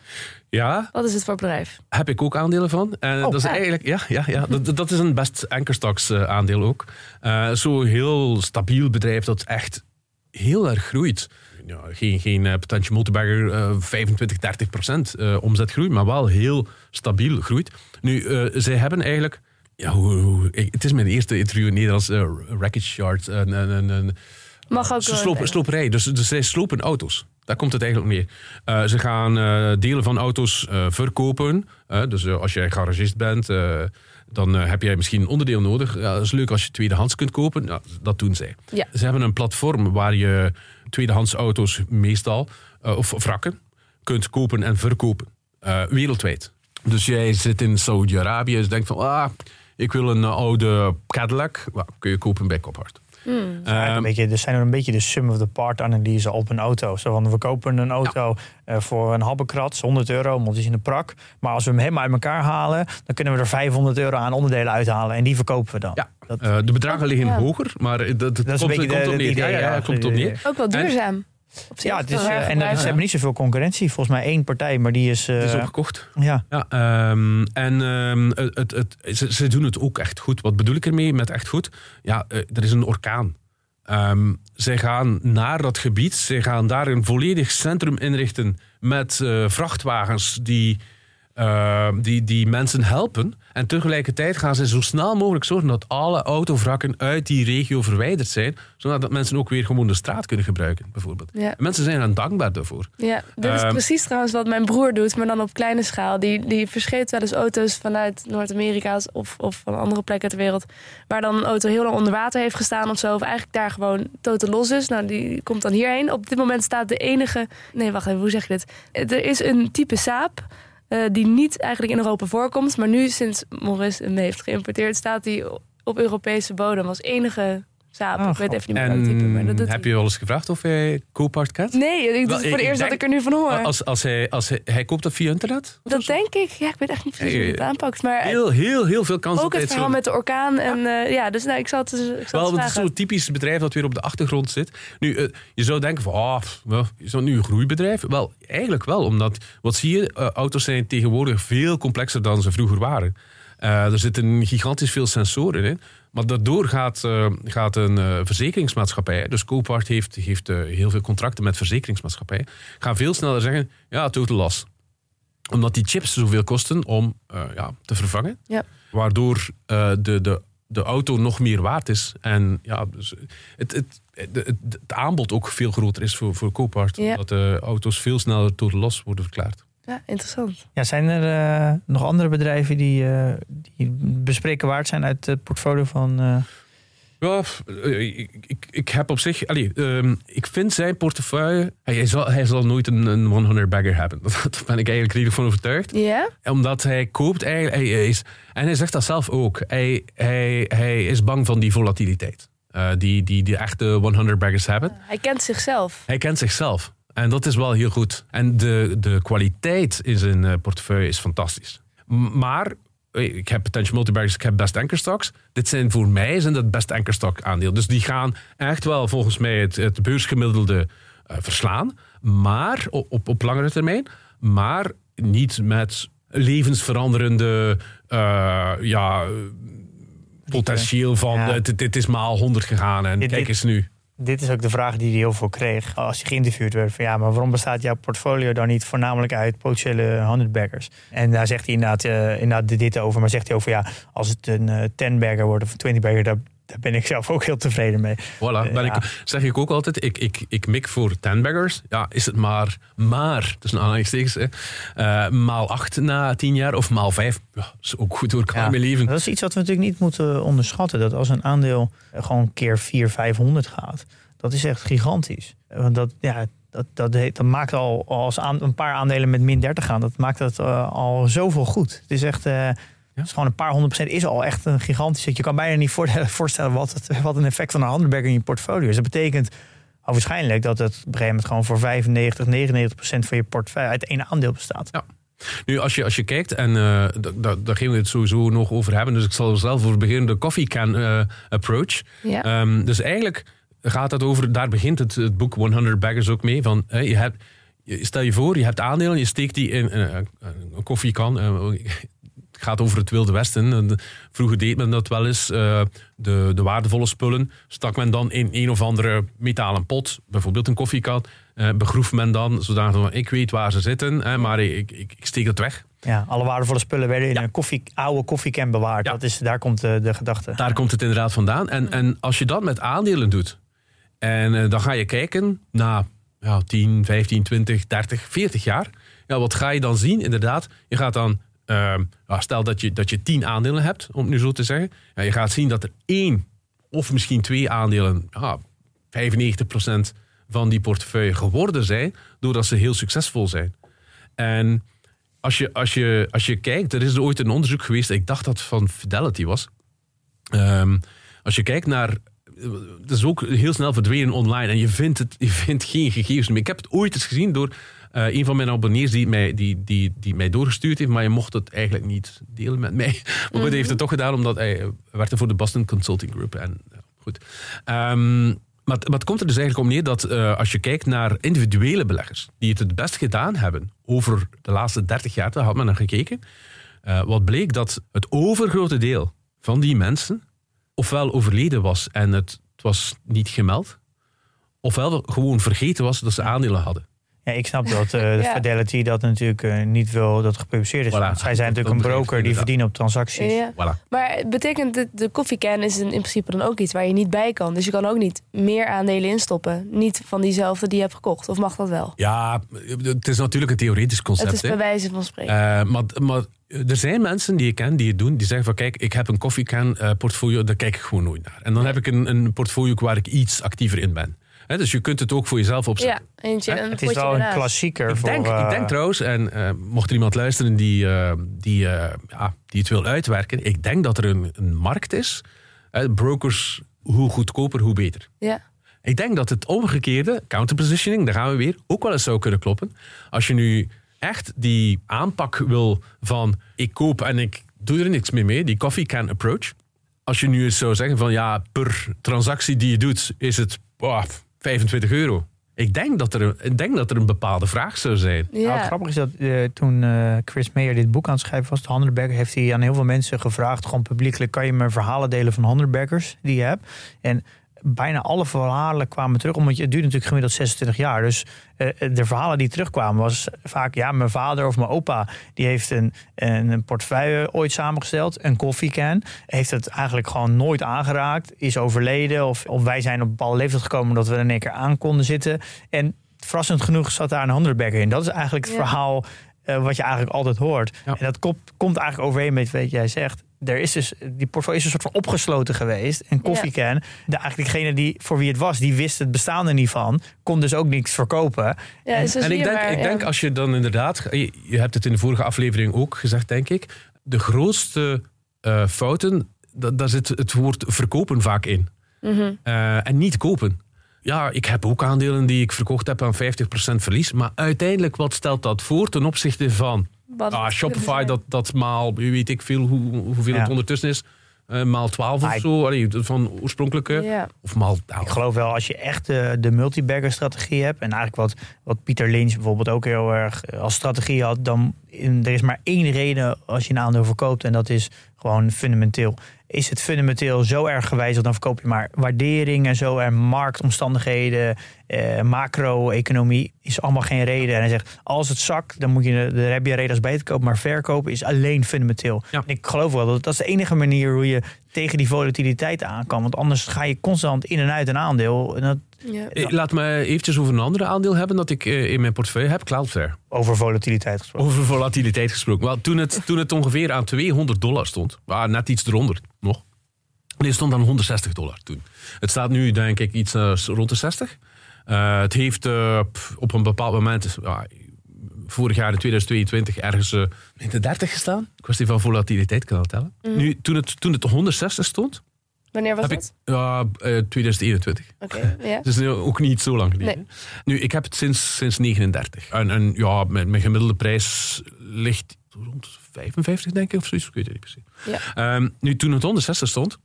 Ja, Wat is het voor bedrijf? heb ik ook aandelen van. En dat is ja. eigenlijk, ja, ja, ja dat, dat is een best ankerstocks eh, aandeel ook. Eh Zo'n heel stabiel bedrijf dat echt heel erg groeit. Ja, geen geen eh, potential multibagger, eh 25, 30 procent eh, omzetgroei, maar wel heel stabiel groeit. Nu, eh, zij hebben eigenlijk... Ja, hoe, hoe- ik- het is mijn eerste interview in Nederlands, eh wreckage yard. Een, een, een, een, Mag ook ze wel slopen, zeggen. sloperij, dus, dus zij slopen auto's. Daar komt het eigenlijk mee. Eh, ze gaan eh, delen van auto's eh, verkopen. Eh, dus eh, als jij garagist bent, eh, dan eh, heb jij misschien een onderdeel nodig. Ja, dat is leuk als je tweedehands kunt kopen. Dat doen zij. Ja. Ze hebben een platform waar je tweedehands auto's meestal, eh, of wrakken, kunt kopen en verkopen. Eh, wereldwijd. Dus jij zit in Saudi-Arabië en denkt van, ah, ik wil een eh, oude Cadillac. Kun je kopen bij Copart. Eigenlijk Ehm, een beetje, er zijn er een beetje de sum of the part analyse op een auto. Zo van, we kopen een auto eh, voor een habbekrats, 100 euro, want die is in de prak. Maar als we hem helemaal uit elkaar halen, dan kunnen we er 500 euro aan onderdelen uithalen. En die verkopen we dan. Ja, Dat, Eh, de bedragen liggen Ja. hoger, maar dat, dat, dat een komt, beetje komt de, op het neer. idee. ja, ja, ja, komt op neer. Ook wel duurzaam. Ja, het is, eh, en ze hebben niet zoveel concurrentie. Volgens mij één partij, maar die is... eh, Het is opgekocht. ja. Ja, ehm, en ehm, het, het, het- ze, ze doen het ook echt goed. Wat bedoel ik ermee met echt goed? Ja, eh, er is een orkaan. Ehm, zij gaan naar dat gebied. Zij gaan daar een volledig centrum inrichten met eh, vrachtwagens die, eh, die, die mensen helpen. En tegelijkertijd gaan ze zo snel mogelijk zorgen dat alle autovrakken uit die regio verwijderd zijn. Zodat mensen ook weer gewoon de straat kunnen gebruiken, bijvoorbeeld. Ja. Mensen zijn er dankbaar daarvoor. Ja, dit is Ehm, precies trouwens wat mijn broer doet, maar dan op kleine schaal. Die, die verscheept wel eens auto's vanuit Noord-Amerika's of, of van andere plekken ter wereld. Waar dan een auto heel lang onder water heeft gestaan of zo. Of eigenlijk daar gewoon totaal los is. Nou, die komt dan hierheen. Op dit moment staat de enige... Nee, wacht even, hoe zeg je dit? Er is een type saap eh, die niet eigenlijk in Europa voorkomt. Maar nu, sinds Morris hem heeft geïmporteerd, staat die op Europese bodem als enige saap. Oh, ik weet even niet meer type, maar dat En doet heb hij. je wel eens gevraagd of hij Copart kent? Nee, ik- is voor ik het eerst dat denk- ik er nu van hoor. Als, als, hij, als hij, hij koopt dat via internet? Dat denk ik. Ja, ik weet echt niet precies hoe je het aanpakt. Maar Heel, heel, heel veel kans ook dat het verhaal zo... met de orkaan. En eh, ja, dus nou, ik zal het, eens- ik zal het Wel, het is vragen. zo'n typisch bedrijf dat weer op de achtergrond zit. Nu, eh, je zou denken van, ah, pff, wel, is dat nu een groeibedrijf? Wel, eigenlijk wel, omdat, wat zie je, Eh, auto's zijn tegenwoordig veel complexer dan ze vroeger waren. Eh, er zitten gigantisch veel sensoren in. Maar daardoor gaat, eh, gaat een eh, verzekeringsmaatschappij, dus Copart heeft, heeft eh, heel veel contracten met verzekeringsmaatschappijen, gaan veel sneller zeggen, ja, total loss. Omdat die chips zoveel kosten om ja, te vervangen. Ja. Waardoor de, de, de auto nog meer waard is. En ja, dus het, het, het, het, het aanbod ook veel groter is voor, voor Copart. Ja. Omdat de auto's veel sneller total loss worden verklaard. Ja, interessant. Ja, zijn er eh, nog andere bedrijven die, eh, die bespreken waard zijn uit het portfolio van... eh, Ja, ik, ik, ik heb op zich... Allee, ehm, ik vind zijn portefeuille... Hij zal, hij zal nooit een, een 100-bagger hebben. Daar ben ik eigenlijk redelijk van overtuigd. Ja? Omdat hij koopt eigenlijk... Hij is, en hij zegt dat zelf ook. Hij, hij, hij is bang van die volatiliteit. eh, die, die, die echte 100-baggers hebben. Hij kent zichzelf. Hij kent zichzelf. En dat is wel heel goed. En de, de kwaliteit in zijn eh, portefeuille is fantastisch. Maar, eh, ik heb potential multibaggers, ik heb best anchor stocks. Dit zijn voor mij zijn dat best anchor stock aandeel. Dus die gaan echt wel volgens mij het, het beursgemiddelde eh, verslaan. Maar op, op, op langere termijn. Maar niet met levensveranderende uh, ja, potentieel van ja. het, het, is maal 100 gegaan en Dit- kijk dit- eens nu. Dit is ook de vraag die hij heel veel kreeg als hij geïnterviewd werd. Van ja, maar waarom bestaat jouw portfolio dan niet voornamelijk uit potentiële 100 baggers? En daar zegt hij inderdaad, eh, inderdaad dit over. Maar zegt hij over ja, als het een eh 10 bagger wordt of een 20 bagger, daar, daar ben ik zelf ook heel tevreden mee. Voilà, ben ja. ik, zeg ik ook altijd, ik, ik, ik mik voor 10 baggers. Ja, is het maar, maar, tussen aanhalingstekens, hè, eh, maal 8 na 10 jaar of maal 5. Ja, dat is ook goed door kan Ja, mijn leven. Dat is iets wat we natuurlijk niet moeten onderschatten. Dat als een aandeel eh, gewoon keer 400, 500 gaat, dat is echt gigantisch. Want dat, ja, dat, dat, heet- dat maakt al als aan, een paar aandelen met min 30 gaan, dat maakt het eh, al zoveel goed. Het is echt. eh, het is gewoon een paar honderd procent is al echt een gigantisch. Je kan bijna niet voor- voorstellen wat, het, wat een effect van een handelberger in je portfolio is. Dat betekent al waarschijnlijk dat het op een gegeven moment gewoon voor 95, 99 procent van je portfolio uit één aandeel bestaat. Ja. Nu, als je, als je kijkt, en eh, da- da- daar gaan we het sowieso nog over hebben, dus ik zal er zelf voor beginnen, de coffee can eh, approach. Ja. Ehm, dus eigenlijk gaat het over, daar begint het, het boek 100 Baggers ook mee. Van, hè, je hebt, je- stel je voor, je hebt aandelen, je steekt die in eh, een koffiekan. Eh, het gaat over het Wilde Westen. En Vroeger deed men dat wel eens. eh, de, de waardevolle spullen stak men dan in een of andere metalen pot, bijvoorbeeld een koffiekan. eh, begroef men dan, zodat van, ik weet waar ze zitten, maar ik, ik, ik steek het weg. Ja, alle waardevolle spullen werden in Ja. een koffie, oude koffiecan bewaard. Ja. Dat is, daar komt de, de gedachte. Daar komt het inderdaad vandaan. En, en als je dat met aandelen doet, en eh, dan ga je kijken na ja, 10, 15, 20, 30, 40 jaar. Ja, wat ga je dan zien? Inderdaad, je gaat dan, ehm, ja, stel dat je, dat je 10 aandelen hebt, om het nu zo te zeggen. Ja, je gaat zien dat er één of misschien twee aandelen, ja, 95% van die portefeuille geworden zijn, doordat ze heel succesvol zijn. En als je, als je, als je kijkt, er is ooit een onderzoek geweest, ik dacht dat het van Fidelity was. Ehm, als je kijkt naar. Het is ook heel snel verdwenen online en je vindt, het, je vindt geen gegevens meer. Ik heb het ooit eens gezien door eh, een van mijn abonnees die mij, die, die, die mij doorgestuurd heeft, maar je mocht het eigenlijk niet delen met mij. Maar goed, hij heeft het toch gedaan omdat hij werkte voor de Boston Consulting Group. En, goed. Ehm, maar, maar het komt er dus eigenlijk om neer dat eh, als je kijkt naar individuele beleggers die het het best gedaan hebben over de laatste 30 jaar, daar had men naar gekeken. Eh, wat bleek dat het overgrote deel van die mensen ofwel overleden was en het, het was niet gemeld, ofwel gewoon vergeten was dat ze aandelen hadden. Ja, ik snap dat eh, de Ja. Fidelity dat natuurlijk eh, niet wil dat gepubliceerd is. Voilà. Want zij zijn Dat- natuurlijk een dat broker die verdienen op transacties. Ja. Voilà. Maar betekent de, de koffiecan is in, in principe dan ook iets waar je niet bij kan. Dus je kan ook niet meer aandelen instoppen. Niet van diezelfde die je hebt gekocht. Of mag dat wel? Ja, het is natuurlijk een theoretisch concept. het is bij wijze van spreken. Eh, maar, maar er zijn mensen die ik ken die het doen. Die zeggen van kijk, ik heb een koffiecan eh, portfolio, daar kijk ik gewoon nooit naar. En dan heb ik een, een portfolio waar ik iets actiever in ben. Hè, dus je kunt het ook voor jezelf opzetten. ja, eentje, Hè? een Het is wel een klassieker Ik voor... denk, eh, ik denk trouwens, en eh, mocht er iemand luisteren die, eh, die, eh, ja, die het wil uitwerken, ik denk dat er een, een markt is. Eh, brokers, hoe goedkoper, hoe beter. Ja. Ik denk dat het omgekeerde, counterpositioning, daar gaan we weer, ook wel eens zou kunnen kloppen. Als je nu echt die aanpak wil van ik koop en ik doe er niks meer mee, die coffee can approach. Als je nu eens zou zeggen van ja, per transactie die je doet is het 25 euro. Ik denk, dat er, een- ik denk dat er een bepaalde vraag zou zijn. Nou, het Ja. grappige is dat eh, toen eh, Chris Mayer dit boek aan het schrijven was, de Handelberger, heeft hij aan heel veel mensen gevraagd, gewoon publiekelijk, kan je me verhalen delen van Handelbergers die je hebt? En bijna alle verhalen kwamen terug, omdat je, het duurt natuurlijk gemiddeld 26 jaar. Dus eh, de verhalen die terugkwamen was vaak, ja, mijn vader of mijn opa, die heeft een, een portefeuille ooit samengesteld, een koffiecan, heeft het eigenlijk gewoon nooit aangeraakt, is overleden, of, of wij zijn op een bepaalde leeftijd gekomen dat we er één keer aan konden zitten. En verrassend genoeg zat daar een Handelberger in. Dat is eigenlijk het Ja. verhaal eh, wat je eigenlijk altijd hoort. Ja. En dat komt, komt eigenlijk overeen met wat jij zegt. Er is dus, die portfolio is een soort van opgesloten geweest. En koffiecan, de, eigenlijk degene die, voor wie het was, die wist het bestaan er niet van. Kon dus ook niks verkopen. Ja, dus en ik denk, maar, ik ja. denk als je dan inderdaad, je, je hebt het in de vorige aflevering ook gezegd, denk ik, de grootste eh, fouten, da- daar zit het woord verkopen vaak in. Mhm. Eh, en niet kopen. Ja, ik heb ook aandelen die ik verkocht heb aan 50% verlies. Maar uiteindelijk, wat stelt dat voor ten opzichte van Wat ah, Shopify, dat, dat maal, weet ik veel hoe, hoeveel Ja. het ondertussen is. eh, maal 12 of Ah, zo, allee, van oorspronkelijke. Of maal nou, Ik geloof wel, als je echt de, de multibagger strategie hebt... en eigenlijk wat, wat Pieter Lynch bijvoorbeeld ook heel erg eh, als strategie had... dan er is maar één reden als je een aandeel verkoopt en dat is gewoon fundamenteel. Is het fundamenteel zo erg gewijzigd, dan verkoop je maar waardering en zo en marktomstandigheden, eh, macro-economie is allemaal geen reden. En hij zegt, als het zakt, dan, moet je, dan heb je reden als beter kopen, maar verkopen is alleen fundamenteel. Ja. En ik geloof wel dat dat is de enige manier hoe je tegen die volatiliteit aan kan. Want anders ga je constant in en uit een aandeel. En dat, Ja. Eh, Laat me eventjes over een andere aandeel hebben dat ik eh, in mijn portefeuille heb, Cloudflare. over volatiliteit gesproken. Over volatiliteit gesproken. Wel, toen, het, toen het ongeveer aan 200 dollar stond, ah, net iets eronder nog. Nee, het stond aan 160 dollar toen. Het staat nu denk ik iets eh, rond de 60. Eh, het heeft op een bepaald moment, ja, vorig jaar in 2022, ergens in de 30 gestaan. Kwestie van volatiliteit kan dat tellen. Nu, toen het, toen het 160 stond, Wanneer was heb ik dat? ja, eh, 2021. Oké, ja. Dus ook niet zo lang geleden. Nee. Nu, ik heb het sinds, sinds 39. En, en ja, mijn, mijn gemiddelde prijs ligt rond 55, denk ik, of zoiets. Ik weet het niet precies. Ja. Ehm, nu, toen het 160 stond,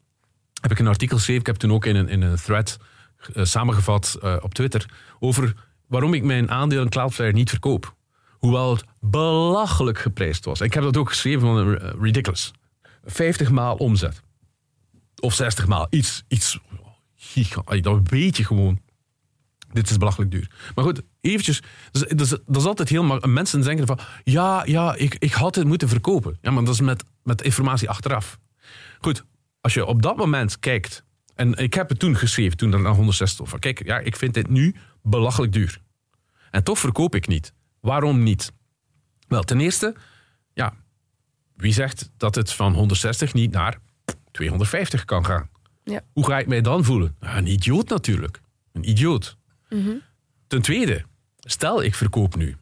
heb ik een artikel geschreven. Ik heb toen ook in een, in een thread eh, samengevat eh, op Twitter over waarom ik mijn aandeel in Cloudflare niet verkoop. Hoewel het belachelijk geprijsd was. Ik heb dat ook geschreven van ridiculous. 50 maal omzet. Of 60 maal. Iets, iets giga. Dat weet je gewoon. Dit is belachelijk duur. Maar goed, eventjes. Dat is altijd heel makkelijk. Mensen denken van... Ja, ja, ik, ik had het moeten verkopen. Ja, maar dat is met, met informatie achteraf. Goed, als je op dat moment kijkt... En ik heb het toen geschreven, toen dat naar 160 stond. Van, kijk, ja, ik vind dit nu belachelijk duur. En toch verkoop ik niet. Waarom niet? Wel, ten eerste... Ja, wie zegt dat het van 160 niet naar 250 kan gaan? Ja. Hoe ga ik mij dan voelen? Een idioot natuurlijk. Een idioot. Ten tweede, stel ik verkoop nu.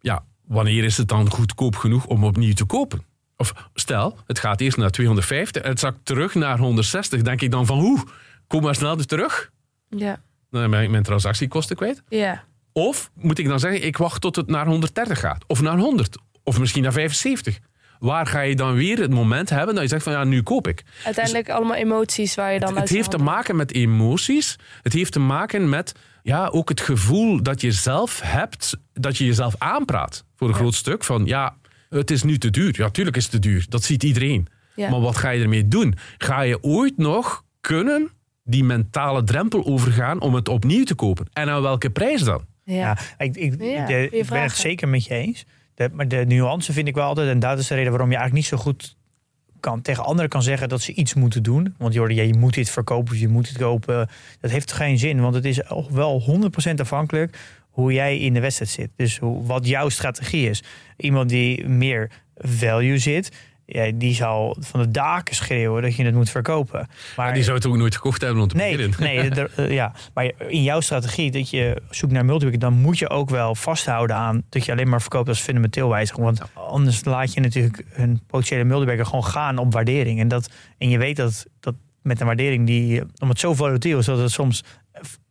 Ja, wanneer is het dan goedkoop genoeg om opnieuw te kopen? Of stel, het gaat eerst naar 250 en het zakt terug naar 160. Denk ik dan van, hoe? Kom maar snel terug. Ja. Dan ben ik mijn transactiekosten kwijt. Ja. Of moet ik dan zeggen, ik wacht tot het naar 130 gaat. Of naar 100. Of misschien naar 75. Waar ga je dan weer het moment hebben dat je zegt van, ja, nu koop ik. Uiteindelijk allemaal emoties waar je dan Het, uit het heeft te maken met emoties. Het heeft te maken met ja, ook het gevoel dat je zelf hebt, dat je jezelf aanpraat. Voor een groot stuk van ja, het is nu te duur. Ja, tuurlijk is het te duur. Dat ziet iedereen. Ja. Maar wat ga je ermee doen? Ga je ooit nog kunnen die mentale drempel overgaan om het opnieuw te kopen? En aan welke prijs dan? Ja. Ja, ik, ik, Ja, de- goeie ik ben het zeker met je eens. Maar de nuance vind ik wel altijd, en dat is de reden waarom je eigenlijk niet zo goed kan, tegen anderen kan zeggen dat ze iets moeten doen. Want je moet dit verkopen je moet het kopen. Dat heeft geen zin, want het is wel 100% afhankelijk hoe jij in de wedstrijd zit. Dus hoe, wat jouw strategie is. Iemand die meer value zit, ja, die zal van de daken schreeuwen dat je het moet verkopen. Maar Die zou het ook nooit gekocht hebben om te Nee, beginnen. nee er- ja. maar in jouw strategie dat je zoekt naar multiplier, dan moet je ook wel vasthouden aan dat je alleen maar verkoopt als fundamenteel wijziging. Want anders laat je natuurlijk een potentiële multiplier gewoon gaan op waardering. En, dat, en je weet dat, dat met een waardering die, eh, om het zo volatiel is, dat het soms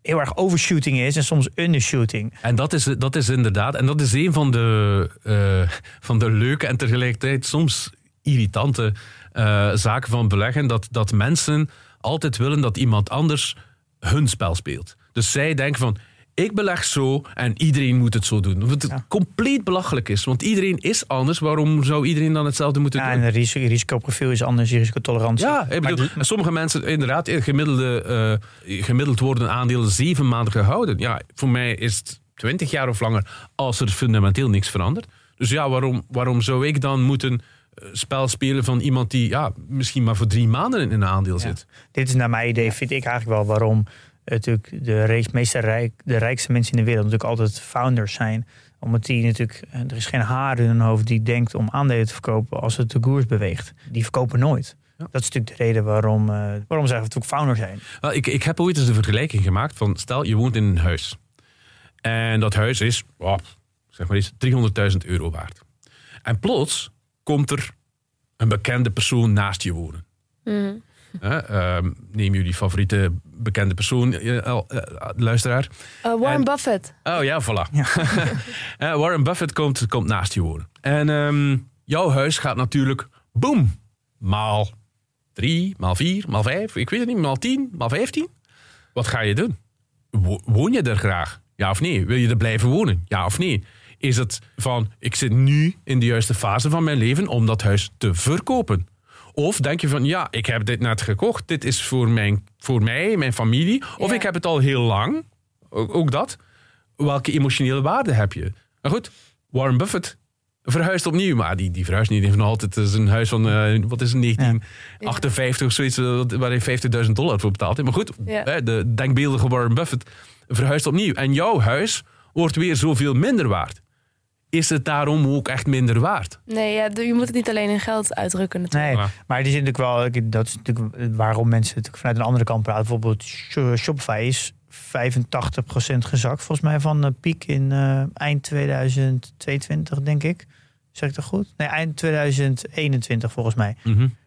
heel erg overshooting is en soms undershooting. En dat is, dat is inderdaad, en dat is een van de, eh, van de leuke en tegelijkertijd soms irritante eh, zaken van beleggen. Dat, dat mensen altijd willen dat iemand anders hun spel speelt. Dus zij denken van, ik beleg zo en iedereen moet het zo doen. Wat Ja. compleet belachelijk is, want iedereen is anders. Waarom zou iedereen dan hetzelfde moeten Ja, doen? en het risico, risicoprofiel is anders, je risicotolerantie. Ja, ik bedoel, Maar- sommige mensen, inderdaad, in gemiddelde, eh, gemiddeld worden aandelen zeven maanden gehouden. Ja, voor mij is het twintig jaar of langer als er fundamenteel niks verandert. Dus ja, waarom, waarom zou ik dan moeten eh, spel spelen van iemand die ja, misschien maar voor drie maanden in een aandeel zit? Dit is naar mijn idee, vind ik eigenlijk wel waarom natuurlijk de reeks- meeste rijk, de rijkste mensen in de wereld natuurlijk altijd founders zijn. Omdat die natuurlijk, eh, er is geen haar in hun hoofd die denkt om aandelen te verkopen als het de koers beweegt. Die verkopen nooit. Ja. Dat is natuurlijk de reden waarom, eh, waarom ze eigenlijk founder zijn. Wel, ik, ik heb ooit eens de vergelijking gemaakt van, stel je woont in een huis. En dat huis is, oh, zeg maar eens, 300.000 euro waard. En plots komt er een bekende persoon naast je wonen. Hè, ehm, neem jullie favoriete bekende persoon, eh, eh, eh, luisteraar. Uh, Warren En- Buffett. Oh ja, voilà. Eh, Warren Buffett komt, komt naast je wonen. En ehm, jouw huis gaat natuurlijk, boom, maal drie, maal vier, maal vijf, ik weet het niet, maal tien, maal vijftien. Wat ga je doen? Wo- Woon je er graag? Ja of nee? Wil je er blijven wonen? Ja of nee? Is het van, ik zit nu in de juiste fase van mijn leven om dat huis te verkopen? Of denk je van, ja, ik heb dit net gekocht. Dit is voor, mijn, voor mij, mijn familie. Of Ja. ik heb het al heel lang. Ook, ook dat. Welke emotionele waarde heb je? Maar goed, Warren Buffett verhuist opnieuw. Maar die, die verhuist niet van altijd. Het is een huis van, eh, wat is het, 1958 of zoiets, waar hij 50.000 dollar voor betaald heeft. Maar goed, Ja. de denkbeeldige Warren Buffett verhuist opnieuw. En jouw huis wordt weer zoveel minder waard. Is het daarom ook echt minder waard? Nee, ja, je moet het niet alleen in geld uitdrukken natuurlijk. Nee, Ja. maar die zit natuurlijk wel. Dat is natuurlijk waarom mensen natuurlijk vanuit een andere kant praten. Bijvoorbeeld Sh- Shopify is 85% gezakt, volgens mij, van de piek in eh, eind 2022, denk ik. Zeg ik dat goed? Nee, eind 2021 volgens mij.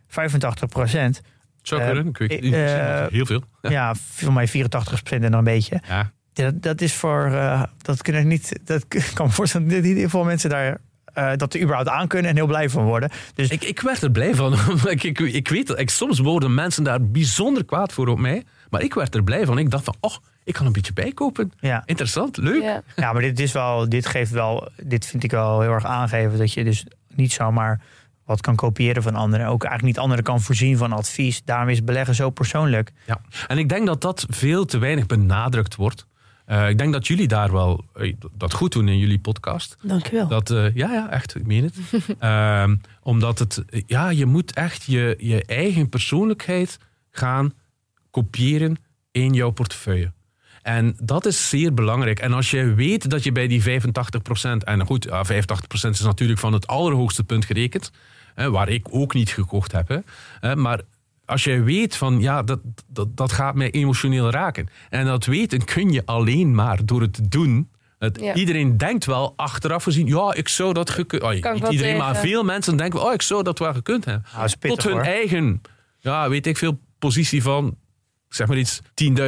85 procent. Zou Eh, kunnen. Eh, eh, maar heel veel. Ja. Ja, voor mij 84 procent en nog een beetje. Ja. Dat, dat is voor. eh, dat kunnen niet. Dat kan me voorstellen dat niet heel veel mensen daar. eh, dat er überhaupt aan kunnen en heel blij van worden. Dus Ik, ik werd er blij van. omdat ik, ik, ik weet dat ik, soms worden mensen daar bijzonder kwaad voor op mij. Maar ik werd er blij van. Ik dacht van, oh, ik kan een beetje bijkopen. ja. Interessant, leuk. Ja. Ja, maar dit is wel, dit geeft wel, dit vind ik wel heel erg aangeven dat je dus niet zomaar wat kan kopiëren van anderen. Ook eigenlijk niet anderen kan voorzien van advies. Daarom is beleggen zo persoonlijk. Ja. En ik denk dat dat veel te weinig benadrukt wordt. Eh, ik denk dat jullie daar wel eh, dat goed doen in jullie podcast. Dankjewel. Dat, eh, ja, ja, echt, ik meen het. Ehm, omdat het, ja, je moet echt je, je eigen persoonlijkheid gaan kopiëren in jouw portefeuille. En dat is zeer belangrijk. En als je weet dat je bij die 85%, en goed, ja, 85% is natuurlijk van het allerhoogste punt gerekend, hè, waar ik ook niet gekocht heb. Hè, maar als je weet van, ja, dat, dat, dat gaat mij emotioneel raken. En dat weten kun je alleen maar door het te doen. Het, Ja. Iedereen denkt wel achteraf gezien, ja, ik zou dat gekund oh, Niet iedereen, maar veel mensen denken, oh, ik zou dat wel gekund hebben. Pittig, Tot hun hoor. eigen, ja, weet ik veel, positie van, zeg maar iets,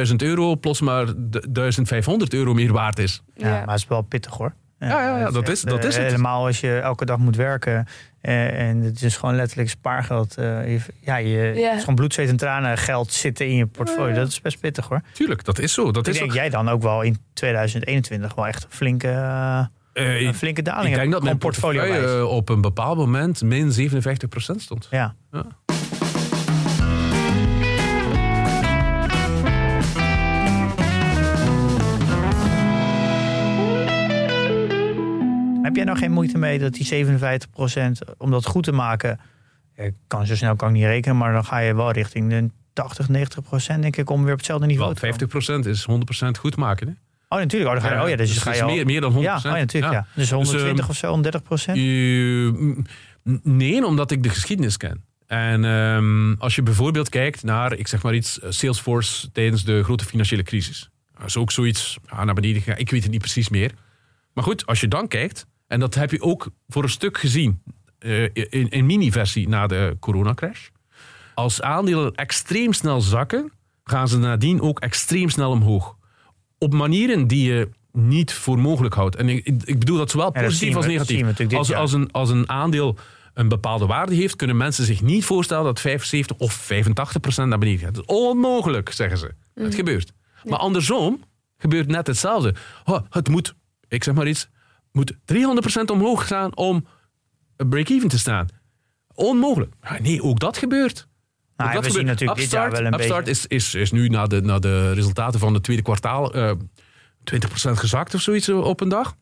10.000 euro plus maar de- 1500 euro meer waard is. Ja, Ja. maar het is wel pittig hoor. Ja, ja, ja, dat is- dat eh, is het. Helemaal als je elke dag moet werken. eh, en het is gewoon letterlijk spaargeld. eh, ja, je, Ja. het is gewoon bloed, zweet en tranen geld zitten in je portfolio. Dat is best pittig hoor. Tuurlijk, dat is zo. Dat Ik is denk jij dan ook wel in 2021 wel echt een flinke, eh, Eh, een flinke daling ik denk dat mijn portfolio eh, op een bepaald moment min 57% stond. Ja. Ja. Nou geen moeite mee dat die 57% om dat goed te maken... Ik kan zo snel kan ik niet rekenen, maar dan ga je wel richting de 80, 90% denk ik... om weer op hetzelfde niveau te komen. 50% is 100% goed maken. Hè? Oh, natuurlijk. Oh, dan ga je, oh ja, dus, dus ga je al- meer, meer dan 100%. Ja, oh, ja, natuurlijk. Ja. Dus 120 ehm, of zo, 130 procent? Eh, mm, nee, omdat ik de geschiedenis ken. En ehm, als je bijvoorbeeld kijkt naar, ik zeg maar iets, eh, Salesforce tijdens de grote financiële crisis. Dat is ook zoiets ja, naar beneden gegaan. Ik weet het niet precies meer. Maar goed, als je dan kijkt, en dat heb je ook voor een stuk gezien eh, in, in mini-versie na de coronacrash. Als aandelen extreem snel zakken, gaan ze nadien ook extreem snel omhoog. Op manieren die je niet voor mogelijk houdt. En ik, ik bedoel dat zowel dat positief we- als negatief. als, als, een, als een aandeel een bepaalde waarde heeft, kunnen mensen zich niet voorstellen dat 75 of 85 procent naar beneden gaat. Dat is onmogelijk, zeggen ze. Het gebeurt. Maar andersom gebeurt net hetzelfde. Oh, het moet, ik zeg maar iets, moet 300 procent omhoog gaan om break-even te staan. Onmogelijk. Nee, ook dat gebeurt. Nou, dat we zien natuurlijk dit jaar wel een Upstart beetje... is, is, is nu na de, na de resultaten van het tweede kwartaal eh 20% gezakt of zoiets eh, op een dag.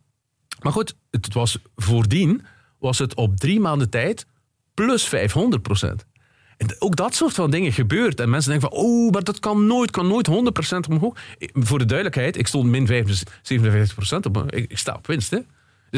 Maar goed, het was voordien was het op drie maanden tijd plus 500%. En ook dat soort van dingen gebeurt. En mensen denken van, oh, maar dat kan nooit, kan nooit 100% omhoog. Voor de duidelijkheid, ik stond min 57% op. Ik, ik sta op winst, hè.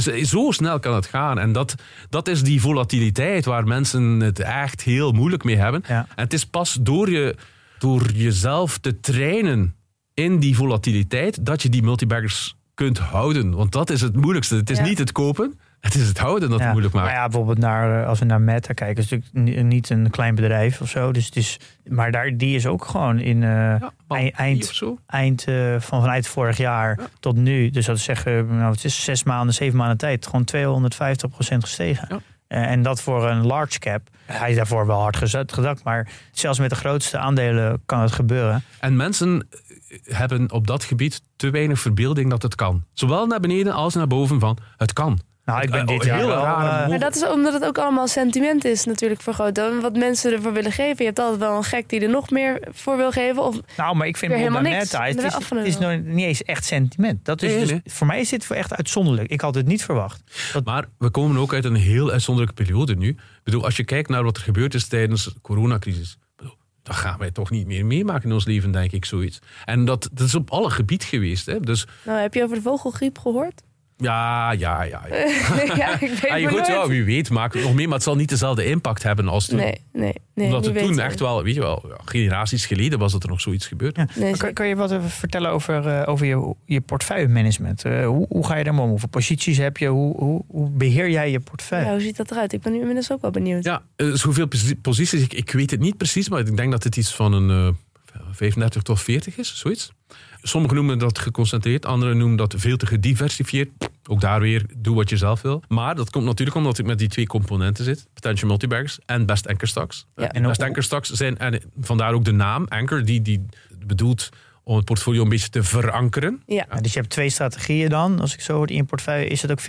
Dus zo snel kan het gaan. En dat, dat is die volatiliteit waar mensen het echt heel moeilijk mee hebben. Ja. En het is pas door, je, door jezelf te trainen in die volatiliteit dat je die multibaggers kunt houden. Want dat is het moeilijkste. Het is Ja. niet het kopen, het is het houden dat het Ja. moeilijk maakt. Maar ja, bijvoorbeeld naar, eh, als we naar Meta kijken, is natuurlijk ni- niet een klein bedrijf of zo. Dus het is, maar daar, die is ook gewoon in eh, Ja, bal eind, eind, eh, van vanuit vorig jaar Ja. tot nu. Dus dat is zeggen, nou, het is zes maanden, zeven maanden tijd, gewoon 250% gestegen. En dat voor een large cap. Hij is daarvoor wel hard gezet, gedakt, maar zelfs met de grootste aandelen kan het gebeuren. En mensen hebben op dat gebied te weinig verbeelding dat het kan. Zowel naar beneden als naar boven van het kan. Nou, ik ben dit oh, jaar heel wel, rare eh. Maar dat is omdat het ook allemaal sentiment is natuurlijk vergroot. En Wat mensen ervoor willen geven. Je hebt altijd wel een gek die er nog meer voor wil geven. Of Nou, maar ik vind Weer helemaal niks. Meta, het is, het nog niet eens echt sentiment. Dat is dus. Voor mij is dit echt uitzonderlijk. Ik had het niet verwacht. Maar we komen ook uit een heel uitzonderlijke periode nu. Ik bedoel, als je kijkt naar wat er gebeurd is tijdens de coronacrisis. Dat gaan wij toch niet meer meemaken in ons leven, denk ik, zoiets. En dat, dat is op alle gebied geweest. Hè? Dus nou, heb je over de vogelgriep gehoord? Ja, ja, ja. ja. ja, ik weet Ah, het goed, ja, nooit. wie weet maakt het nog mee, maar het zal niet dezelfde impact hebben als toen. Nee, nee, nee. Omdat het toen echt wel, weet je wel, ja, generaties geleden was dat er nog zoiets gebeurd. Ja. Nee, kan, kan je wat even vertellen over, eh, over je, je portefeuillemanagement? Eh, hoe, hoe ga je daarmee om? Hoeveel posities heb je? Hoe, hoe, hoe beheer jij je portefeuille? Ja, hoe ziet dat eruit? Ik ben nu inmiddels ook wel benieuwd. Ja, eh, dus hoeveel posi- posities, ik, ik weet het niet precies, maar ik denk dat het iets van een eh 35 tot 40 is, zoiets. Sommigen noemen dat geconcentreerd, anderen noemen dat veel te gediversifieerd. Ook daar weer, doe wat je zelf wil. Maar dat komt natuurlijk omdat ik met die twee componenten zit. Potential multibaggers en best anchor stocks. Ja. En best anchor stocks zijn, en vandaar ook de naam anchor, die, die bedoelt om het portfolio een beetje te verankeren. Ja. Ja, dus je hebt twee strategieën dan, als ik zo hoor, in je portefeuille. Is het ook 50-50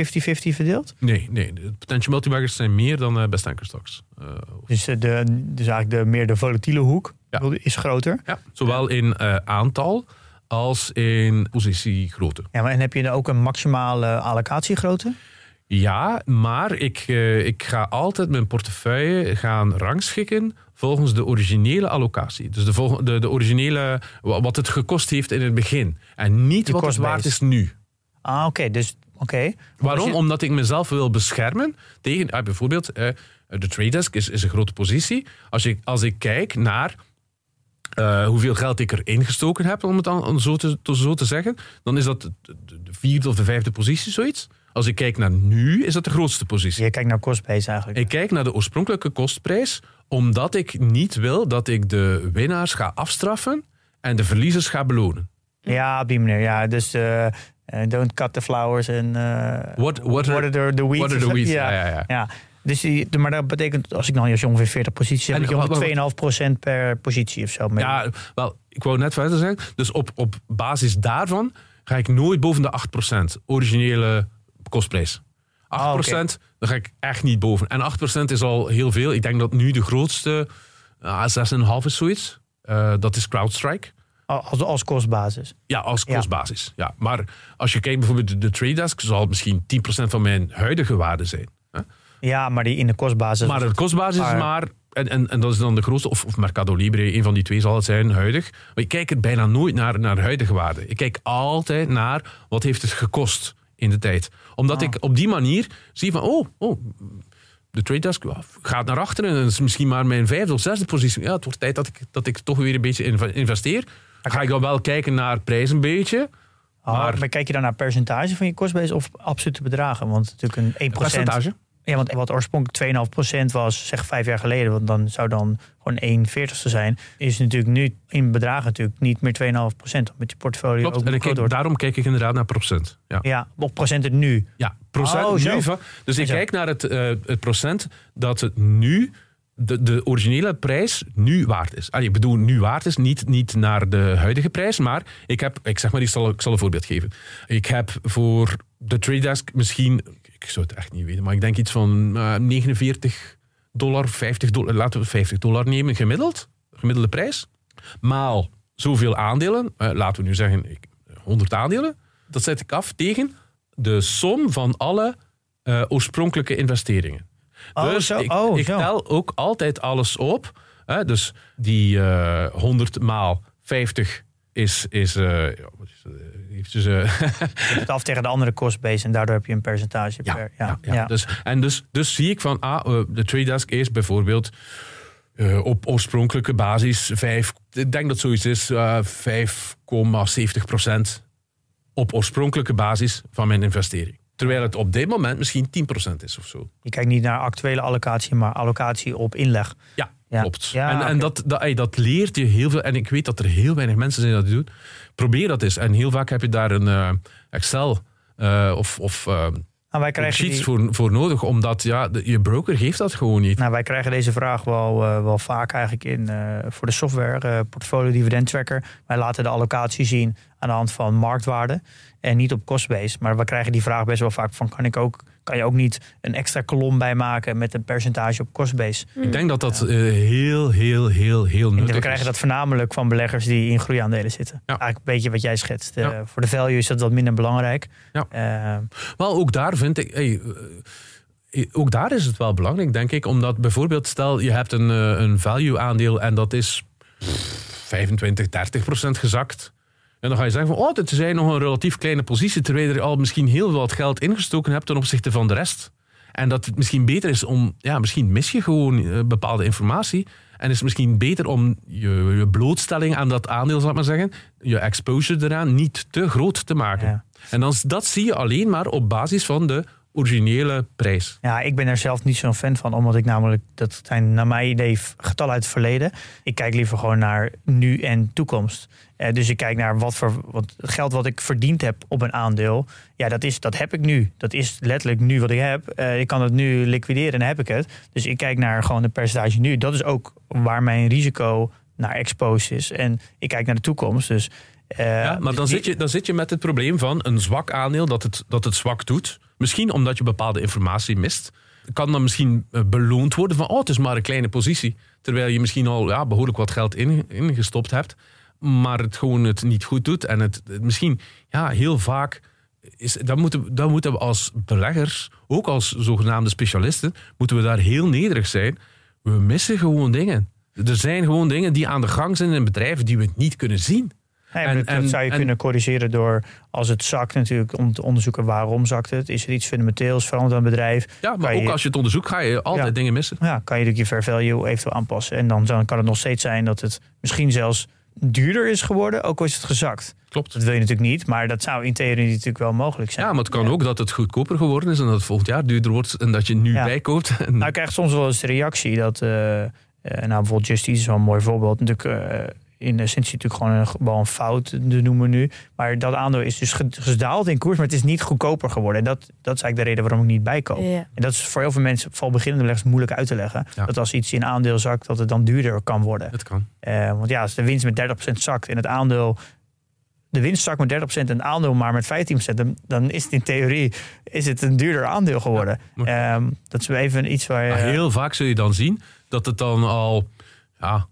verdeeld? Nee, nee, de potential multibaggers zijn meer dan eh, best anchor stocks. Eh, Dus, eh, de, dus eigenlijk de, meer de volatiele hoek Ja. is groter. ja, zowel in eh, aantal als in positiegrootte. Ja, maar en heb je dan ook een maximale allocatiegrootte? Ja, maar ik, eh, ik ga altijd mijn portefeuille gaan rangschikken volgens de originele allocatie. Dus de, de, de originele, wa- wat het gekost heeft in het begin. En niet Je wat het waard is nu. Ah, oké. dus, oké. Waarom? Je- Omdat ik mezelf wil beschermen tegen, ah, bijvoorbeeld, eh, de trade desk is, is een grote positie. Als, ik als ik kijk naar eh, hoeveel geld ik erin gestoken heb, om het dan zo te, zo te zeggen, dan is dat de, de- de vierde of de vijfde positie, zoiets. Als ik kijk naar nu, is dat de grootste positie. Je kijkt naar kostbase eigenlijk. Ik kijk naar de oorspronkelijke kostprijs, omdat ik niet wil dat ik de winnaars ga afstraffen en de verliezers ga belonen. Ja, op die manier. Ja, dus eh, eh, don't cut the flowers en uh, What- what are- the, the weeds. what are the weeds? Ja, Ja, ja, ja. Dus die, maar dat betekent, als ik dan als je ongeveer 40 posities heb, heb je wat- ongeveer 2,5% per positie of zo. Ja, wel, ik wou net verder zeggen. Dus op, op basis daarvan ga ik nooit boven de 8% originele kostprijs. 8% Ah, oké. dan ga ik echt niet boven. En 8% is al heel veel. Ik denk dat nu de grootste ah, 6,5 is zoiets. Eh, dat is CrowdStrike. als, als kostbasis. Ja, als Ja. kostbasis. Ja. Maar als je kijkt bijvoorbeeld de, de Trade Desk, zal het misschien 10% van mijn huidige waarde zijn. Ja, maar die in de kostbasis. Maar de kostbasis is Maar- maar... En, en, en dat is dan de grootste, of, of Mercado Libre, een van die twee zal het zijn, huidig. Maar ik kijk er bijna nooit naar, naar huidige waarde. Ik kijk altijd naar wat heeft het gekost in de tijd. Omdat Ah. ik op die manier zie van, oh, oh de trade desk gaat naar achteren. En dat is misschien maar mijn vijfde of zesde positie. Ja, het wordt tijd dat ik, dat ik toch weer een beetje inv- investeer. Dan ga ik dan wel kijken naar prijs een beetje. Ah, maar, maar- kijk je dan naar percentage van je kostbase of absolute bedragen? Want natuurlijk een 1%. Percentage. Ja, want wat oorspronkelijk 2,5% was, zeg vijf jaar geleden, want dan zou dan gewoon 1 veertigste zijn, is natuurlijk nu in bedragen natuurlijk niet meer 2,5%. Met je portfolio Klopt. ook En daarom kijk ik inderdaad naar procent. Ja. Ja, op procenten nu. Ja, procent Oh, nu van- Dus ik Zo. kijk naar het, eh, het procent dat het nu, de, de originele prijs, nu waard is. Ah, ik bedoel, nu waard is, niet, niet naar de huidige prijs, maar ik heb, ik zeg maar, ik zal, ik zal een voorbeeld geven. Ik heb voor de trade desk misschien, ik zou het echt niet weten, maar ik denk iets van eh, 49 dollar, 50 dollar, laten we 50 dollar nemen, gemiddeld, gemiddelde prijs, maal zoveel aandelen, eh, laten we nu zeggen ik- 100 aandelen, dat zet ik af tegen de som van alle eh, oorspronkelijke investeringen. Oh, dus zo. ik, Oh, ik tel ook altijd alles op. Hè, dus die eh 100 maal 50 is... is, wat is het, eh, Het af tegen de andere kostbase en daardoor heb je een percentage ja, per. ja, ja. Dus, en dus, dus zie ik van, ah, de trade desk is bijvoorbeeld op oorspronkelijke basis 5, ik denk dat zoiets is, eh 5,70 procent op oorspronkelijke basis van mijn investering. Terwijl het op dit moment misschien 10 procent is of zo. Je kijkt niet naar actuele allocatie, maar allocatie op inleg. Ja, Ja. klopt. Ja, en en dat, dat, ey, dat leert je heel veel. En ik weet dat er heel weinig mensen zijn die dat doen. Probeer dat eens. En heel vaak heb je daar een eh, Excel eh, of, of Nou, wij, krijgen sheets die- voor, voor nodig, omdat ja, de- je broker geeft dat gewoon niet. nou, wij krijgen deze vraag wel, wel vaak eigenlijk in voor de software, portfolio dividend tracker. Wij laten de allocatie zien aan de hand van marktwaarde en niet op costbase. Maar we krijgen die vraag best wel vaak van kan ik ook kan je ook niet een extra kolom bijmaken met een percentage op costbase? Ik denk dat dat eh, heel, heel, heel, heel nuttig we krijgen is. dat voornamelijk van beleggers die in groeiaandelen zitten. Ja. Eigenlijk een beetje wat jij schetst. Eh. Voor de value is dat wat minder belangrijk. Ja. Eh, Wel, ook daar vind ik... hey, ook daar is het wel belangrijk, denk ik. Omdat bijvoorbeeld, stel je hebt een, een value aandeel en dat is pff, 25, 30 procent gezakt. En dan ga je zeggen van, oh, dit is nog een relatief kleine positie, terwijl je er al misschien heel wat geld ingestoken hebt ten opzichte van de rest. En dat het misschien beter is om, ja, misschien mis je gewoon eh, bepaalde informatie. En is het misschien beter om je, je blootstelling aan dat aandeel, zal ik maar zeggen, je exposure eraan niet te groot te maken. Ja. En dan, dat zie je alleen maar op basis van de originele prijs. Ja, ik ben er zelf niet zo'n fan van, omdat ik namelijk, dat zijn naar mijn idee getallen uit het verleden. Ik kijk liever gewoon naar nu en toekomst. Eh, dus ik kijk naar wat voor wat het geld wat ik verdiend heb op een aandeel. Ja, dat, is, dat heb ik nu. Dat is letterlijk nu wat ik heb. Eh, ik kan het nu liquideren en dan heb ik het. Dus ik kijk naar gewoon de percentage nu. Dat is ook waar mijn risico naar exposed is. En ik kijk naar de toekomst. Dus, eh, Ja, maar dan die- zit, je, dan zit je met het probleem van een zwak aandeel dat het, dat het zwak doet. Misschien omdat je bepaalde informatie mist. Kan dan misschien beloond worden van, oh, het is maar een kleine positie. Terwijl je misschien al ja, behoorlijk wat geld in, ingestopt hebt. Maar het gewoon het niet goed doet. En het, het misschien, ja, heel vaak... Is, dan, moeten, dan moeten we als beleggers, ook als zogenaamde specialisten, moeten we daar heel nederig zijn. We missen gewoon dingen. Er zijn gewoon dingen die aan de gang zijn in bedrijven die we niet kunnen zien. Nee, En- dat, zou je en- kunnen corrigeren door, als het zakt natuurlijk, om te onderzoeken waarom zakt het. Is er iets fundamenteels veranderd aan het bedrijf? Ja, maar Kan ook je- als je het onderzoekt, ga je altijd Ja. dingen missen. Ja, kan je natuurlijk je fair value eventueel aanpassen. En dan, dan kan het nog steeds zijn dat het misschien zelfs duurder is geworden, ook al is het gezakt. Klopt. Dat wil je natuurlijk niet, maar dat zou in theorie natuurlijk wel mogelijk zijn. Ja, maar het kan ook dat het goedkoper geworden is en dat het volgend jaar duurder wordt en dat je nu Ja. bijkoopt. En- Nou, ik krijg soms wel eens de reactie dat, eh, eh, nou bijvoorbeeld Justice is wel een mooi voorbeeld. Natuurlijk, eh, in essentie natuurlijk gewoon een, wel een fout te noemen nu. Maar dat aandeel is dus ge- gedaald in koers, maar het is niet goedkoper geworden. En dat, dat is eigenlijk de reden waarom ik niet bijkoop. Ja. En dat is voor heel veel mensen, vooral beginnende beleggers, moeilijk uit te leggen. Ja. Dat als iets in aandeel zakt, dat het dan duurder kan worden. het kan. Eh, want ja, als de winst met 30% zakt en het aandeel. De winst zakt met 30% en het aandeel maar met 15%. Dan, dan is het in theorie is het een duurder aandeel geworden. Ja, Ehm, dat is even iets waar je. Maar heel vaak zul je dan zien dat het dan al ja,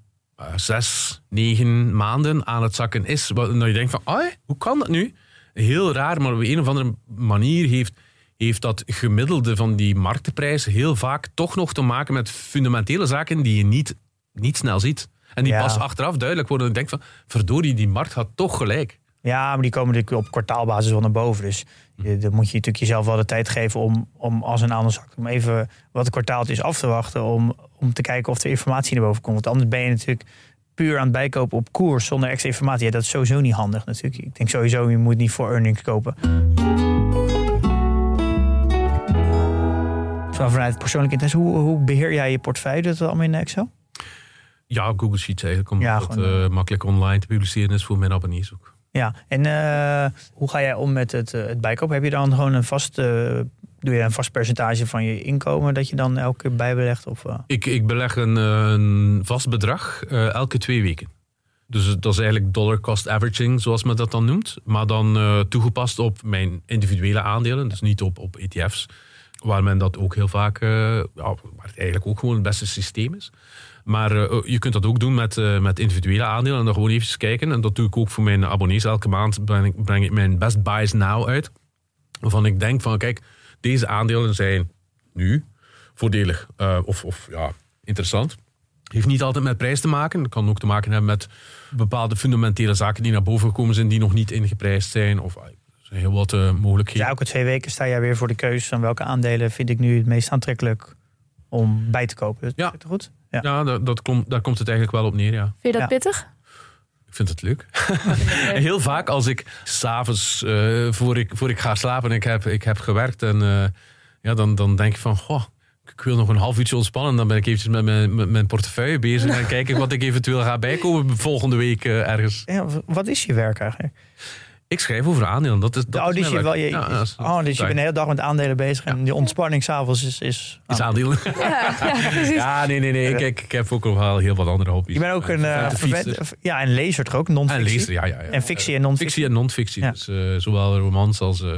zes, negen maanden aan het zakken is. Dat je denkt van, "Ai, hoe kan dat nu? Heel raar, maar op een of andere manier heeft, heeft dat gemiddelde van die marktprijs heel vaak toch nog te maken met fundamentele zaken die je niet, niet snel ziet. En die Ja. pas achteraf duidelijk worden. En je denkt van, verdorie, die markt had toch gelijk. Ja, maar die komen natuurlijk op kwartaalbasis wel naar boven. Dus je, dan moet je natuurlijk jezelf wel de tijd geven om, om als een ander zakt, om even wat het kwartaaltje is af te wachten. Om, om te kijken of er informatie naar boven komt. Want anders ben je natuurlijk puur aan het bijkopen op koers zonder extra informatie. Ja, dat is sowieso niet handig natuurlijk. Ik denk sowieso, je moet niet voor earnings kopen. Vanuit persoonlijk interesse, hoe, hoe beheer jij je portefeuille? Dat allemaal in Excel? Ja, Google Sheets eigenlijk, omdat Ja, het gewoon, eh, makkelijk online te publiceren is voor mijn abonnees ook. Ja, en eh, hoe ga jij om met het, eh, het bijkopen? Heb je dan gewoon een vast, eh, doe je een vast percentage van je inkomen dat je dan elke keer bijbelegt? Of, eh? Ik, ik beleg een, eh, vast bedrag eh, elke twee weken. Dus dat is eigenlijk dollar cost averaging, zoals men dat dan noemt. Maar dan toegepast op mijn individuele aandelen, dus niet op, op ETF's. Waar men dat ook heel vaak, ja, waar het eigenlijk ook gewoon het beste systeem is. Maar eh, je kunt dat ook doen met, met individuele aandelen en dan gewoon even kijken. En dat doe ik ook voor mijn abonnees. Elke maand breng ik, breng ik mijn best buys now uit. Waarvan ik denk van, kijk, deze aandelen zijn nu voordelig eh, of, of ja, interessant. Heeft niet altijd met prijs te maken. Het kan ook te maken hebben met bepaalde fundamentele zaken die naar boven gekomen zijn, die nog niet ingeprijsd zijn. Of ah, er zijn heel wat eh, mogelijkheden. elke twee weken sta jij weer voor de keuze van welke aandelen vind ik nu het meest aantrekkelijk om bij te kopen. Dat Ja. goed? Ja. Ja, dat, dat komt, daar komt het eigenlijk wel op neer, ja. Vind je dat Ja. pittig? Ik vind het leuk. Heel vaak als ik s'avonds, eh voor, ik, voor ik ga slapen, ik heb, ik heb gewerkt en eh, ja, dan, dan denk ik van, goh, ik wil nog een half uurtje ontspannen. Dan ben ik eventjes met mijn, met mijn portefeuille bezig en kijk ik wat ik eventueel ga bijkomen volgende week eh, ergens. Ja, wat is je werk eigenlijk? Ik schrijf over aandelen. Dat is, dat oh, is dus wel, je, Ja, dat is- oh, dus je bent de hele dag met aandelen bezig. En die ontspanning s'avonds is... is, is aandelen. Ja, ja, precies. Ja, nee, nee, nee. Kijk, ik heb ook wel heel wat andere hobby's. Je bent ook een... eh, vervent- fietser. ja, en lezer toch ook? En Non-fictie? lezer, ja, ja, ja. En fictie en non-fictie? Fictie en non-fictie. Ja. Dus eh, zowel romans als, eh,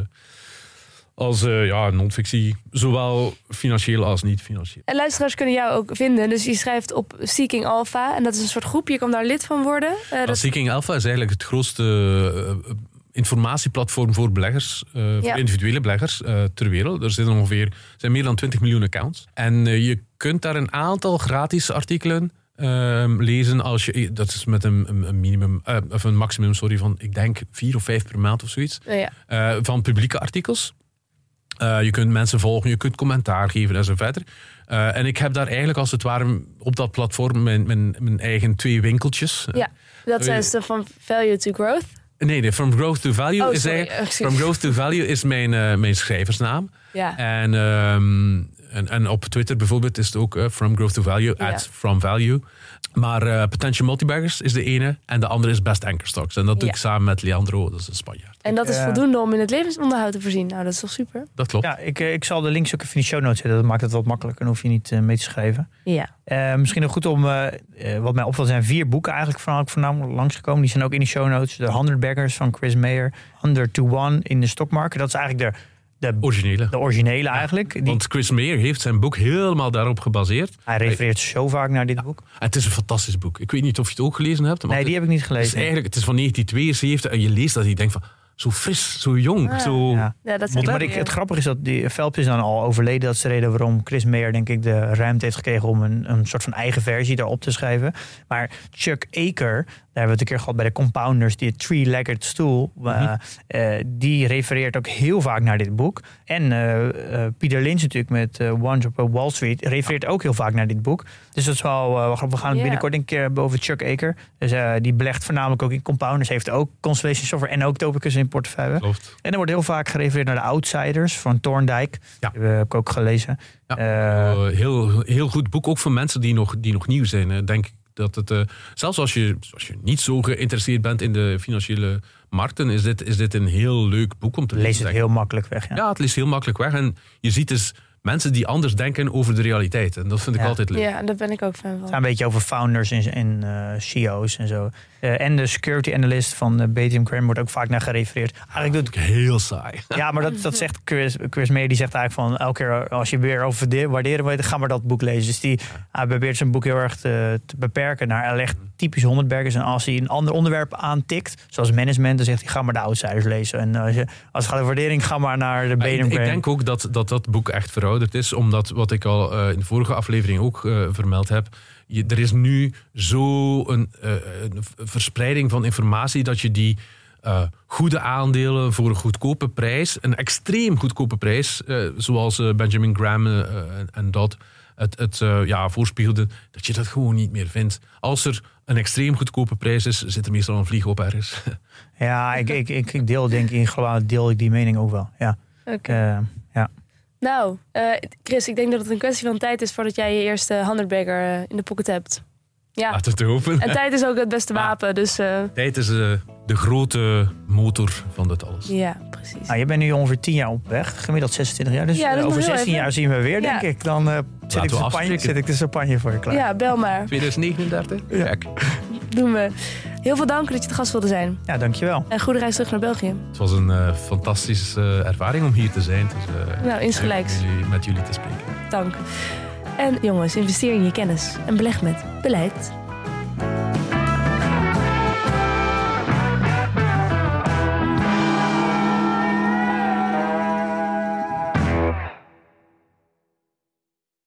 als eh, ja, non-fictie. Zowel financieel als niet financieel. En luisteraars kunnen jou ook vinden. Dus je schrijft op Seeking Alpha. En dat is een soort groep. Je kan daar lid van worden. Eh, Dat Seeking Alpha is eigenlijk het grootste informatieplatform voor beleggers, eh, Ja. voor individuele beleggers eh, ter wereld. Er zitten ongeveer er zijn meer dan 20 miljoen accounts. En eh, je kunt daar een aantal gratis artikelen ehm, lezen als je dat is met een, een- minimum of een maximum sorry van ik denk vier of vijf per maand of zoiets ja. van publieke artikels. Je kunt mensen volgen, je kunt commentaar geven en zo verder. En ik heb daar eigenlijk als het ware op dat platform mijn, mijn, mijn eigen twee winkeltjes. ja, dat zijn ze van Value to Growth. Nee, nee, From Growth to Value Oh, is Excuus. From Growth to Value is mijn, eh, mijn schrijversnaam. Ja. En, ehm, en, en op Twitter bijvoorbeeld is het ook eh, From Growth to Value, Ja. at From Value. Maar eh, Potential Multibaggers is de ene en de andere is Best Anchor Stocks. En dat doe Ja. ik samen met Leandro, dat is een Spanjaard. En dat is eh, voldoende om in het levensonderhoud te voorzien. Nou, dat is toch super? Dat klopt. Ja, ik, eh, ik zal de links ook even in de show notes zetten. Dat maakt het wat makkelijker. Dan hoef je niet mee te schrijven. Ja. Eh, misschien nog goed om, wat mij opvalt, zijn vier boeken eigenlijk voornamelijk, voornamelijk langsgekomen. Die zijn ook in de show notes. De 100 Baggers van Chris Mayer, 100 to 1 in de stockmarket. Dat is eigenlijk de, de, Originele. de originele eigenlijk. Want Chris Mayer heeft zijn boek helemaal daarop gebaseerd. hij refereert zo vaak naar dit boek. Het is een fantastisch boek. Ik weet niet of je het ook gelezen hebt. Maar Nee, het- die heb ik niet het is gelezen. eigenlijk het is van 1972 en je leest dat en je denkt van zo fris, zo jong, Ah. zo... Ja. Ja, dat zijn Maar ik, het grappige is dat die Phelps is dan al overleden. Dat is de reden waarom Chris Mayer denk ik de ruimte heeft gekregen om een, een soort van eigen versie daarop te schrijven. Maar Chuck Aker, hebben we het een keer gehad bij de Compounders, die three-legged stoel, eh, eh, die refereert ook heel vaak naar dit boek. En eh, eh, Peter Lynch natuurlijk met Once Upon Wall Street refereert ook heel vaak naar dit boek. Dus dat is wel, we gaan het binnenkort een keer hebben over Chuck Aker. Dus, die belegt voornamelijk ook in Compounders, heeft ook Constellation Software en ook Topicus in portefeuille. Klopt. En er wordt heel vaak gerefereerd naar de Outsiders van Thorndike. Ja. Die heb ik ook gelezen. Ja, heel, heel goed boek, ook voor mensen die nog, die nog nieuw zijn. denk ik dat het, eh, zelfs als je, als je niet zo geïnteresseerd bent in de financiële markten, is dit, is dit een heel leuk boek om te lezen. Lees het heel makkelijk weg. Ja. Ja, het leest heel makkelijk weg. En je ziet dus mensen die anders denken over de realiteit. En dat vind ik Ja. altijd leuk. Ja, daar ben ik ook fan Het gaat van. een beetje over founders en, en eh, CEO's en zo. Eh, en de security analyst van uh, BTM Crane wordt ook vaak naar gerefereerd. Eigenlijk doet is heel saai. Ja, maar dat, dat zegt Chris, Chris. Die zegt eigenlijk van elke keer als je weer over waarde- waarderen wil, dan ga maar dat boek lezen. Dus die hij probeert zijn boek heel erg te, te beperken naar echt typisch honderdbergers. En als hij een ander onderwerp aantikt, zoals management, dan zegt hij ga maar de outsiders lezen. En als, je, als het gaat over waardering, ga maar naar de BTM Ik, ik denk ook dat, dat dat boek echt verouderd is, omdat wat ik al eh, in de vorige aflevering ook eh, vermeld heb. Je, er is nu zo een, eh, verspreiding van informatie dat je die eh, goede aandelen voor een goedkope prijs, een extreem goedkope prijs, eh, zoals Benjamin Graham en, en dat het, het ja, voorspiegelde, dat je dat gewoon niet meer vindt. Als er een extreem goedkope prijs is, zit er meestal een vlieg op ergens. Ja, ik, ik, ik, deel denk ik, geloof, deel ik die mening ook wel. Ja. Oké. Nou, eh, Chris, ik denk dat het een kwestie van tijd is voordat jij je eerste handbagger eh, in de pocket hebt. Ja, Laten we het hopen. en tijd is ook het beste wapen, dus eh, Tijd is eh, de grote motor van dit alles. ja, precies. Nou, je bent nu ongeveer 10 jaar op weg, gemiddeld 26 jaar. Dus Ja, dat eh, over nog heel 16 even. jaar zien we weer, Ja. denk ik. Dan eh, zet, ik de we champagne, afspreken. zet ik de champagne voor je klaar. Ja, bel maar. 2039? Kijk. Doen we. Heel veel dank dat je te gast wilde zijn. Ja, dankjewel. En goede reis terug naar België. Het was een fantastische eh, ervaring om hier te zijn. Dus, eh, Nou, insgelijks. om jullie- met jullie te spreken. Dank. En jongens, investeer in je kennis en beleg met beleid.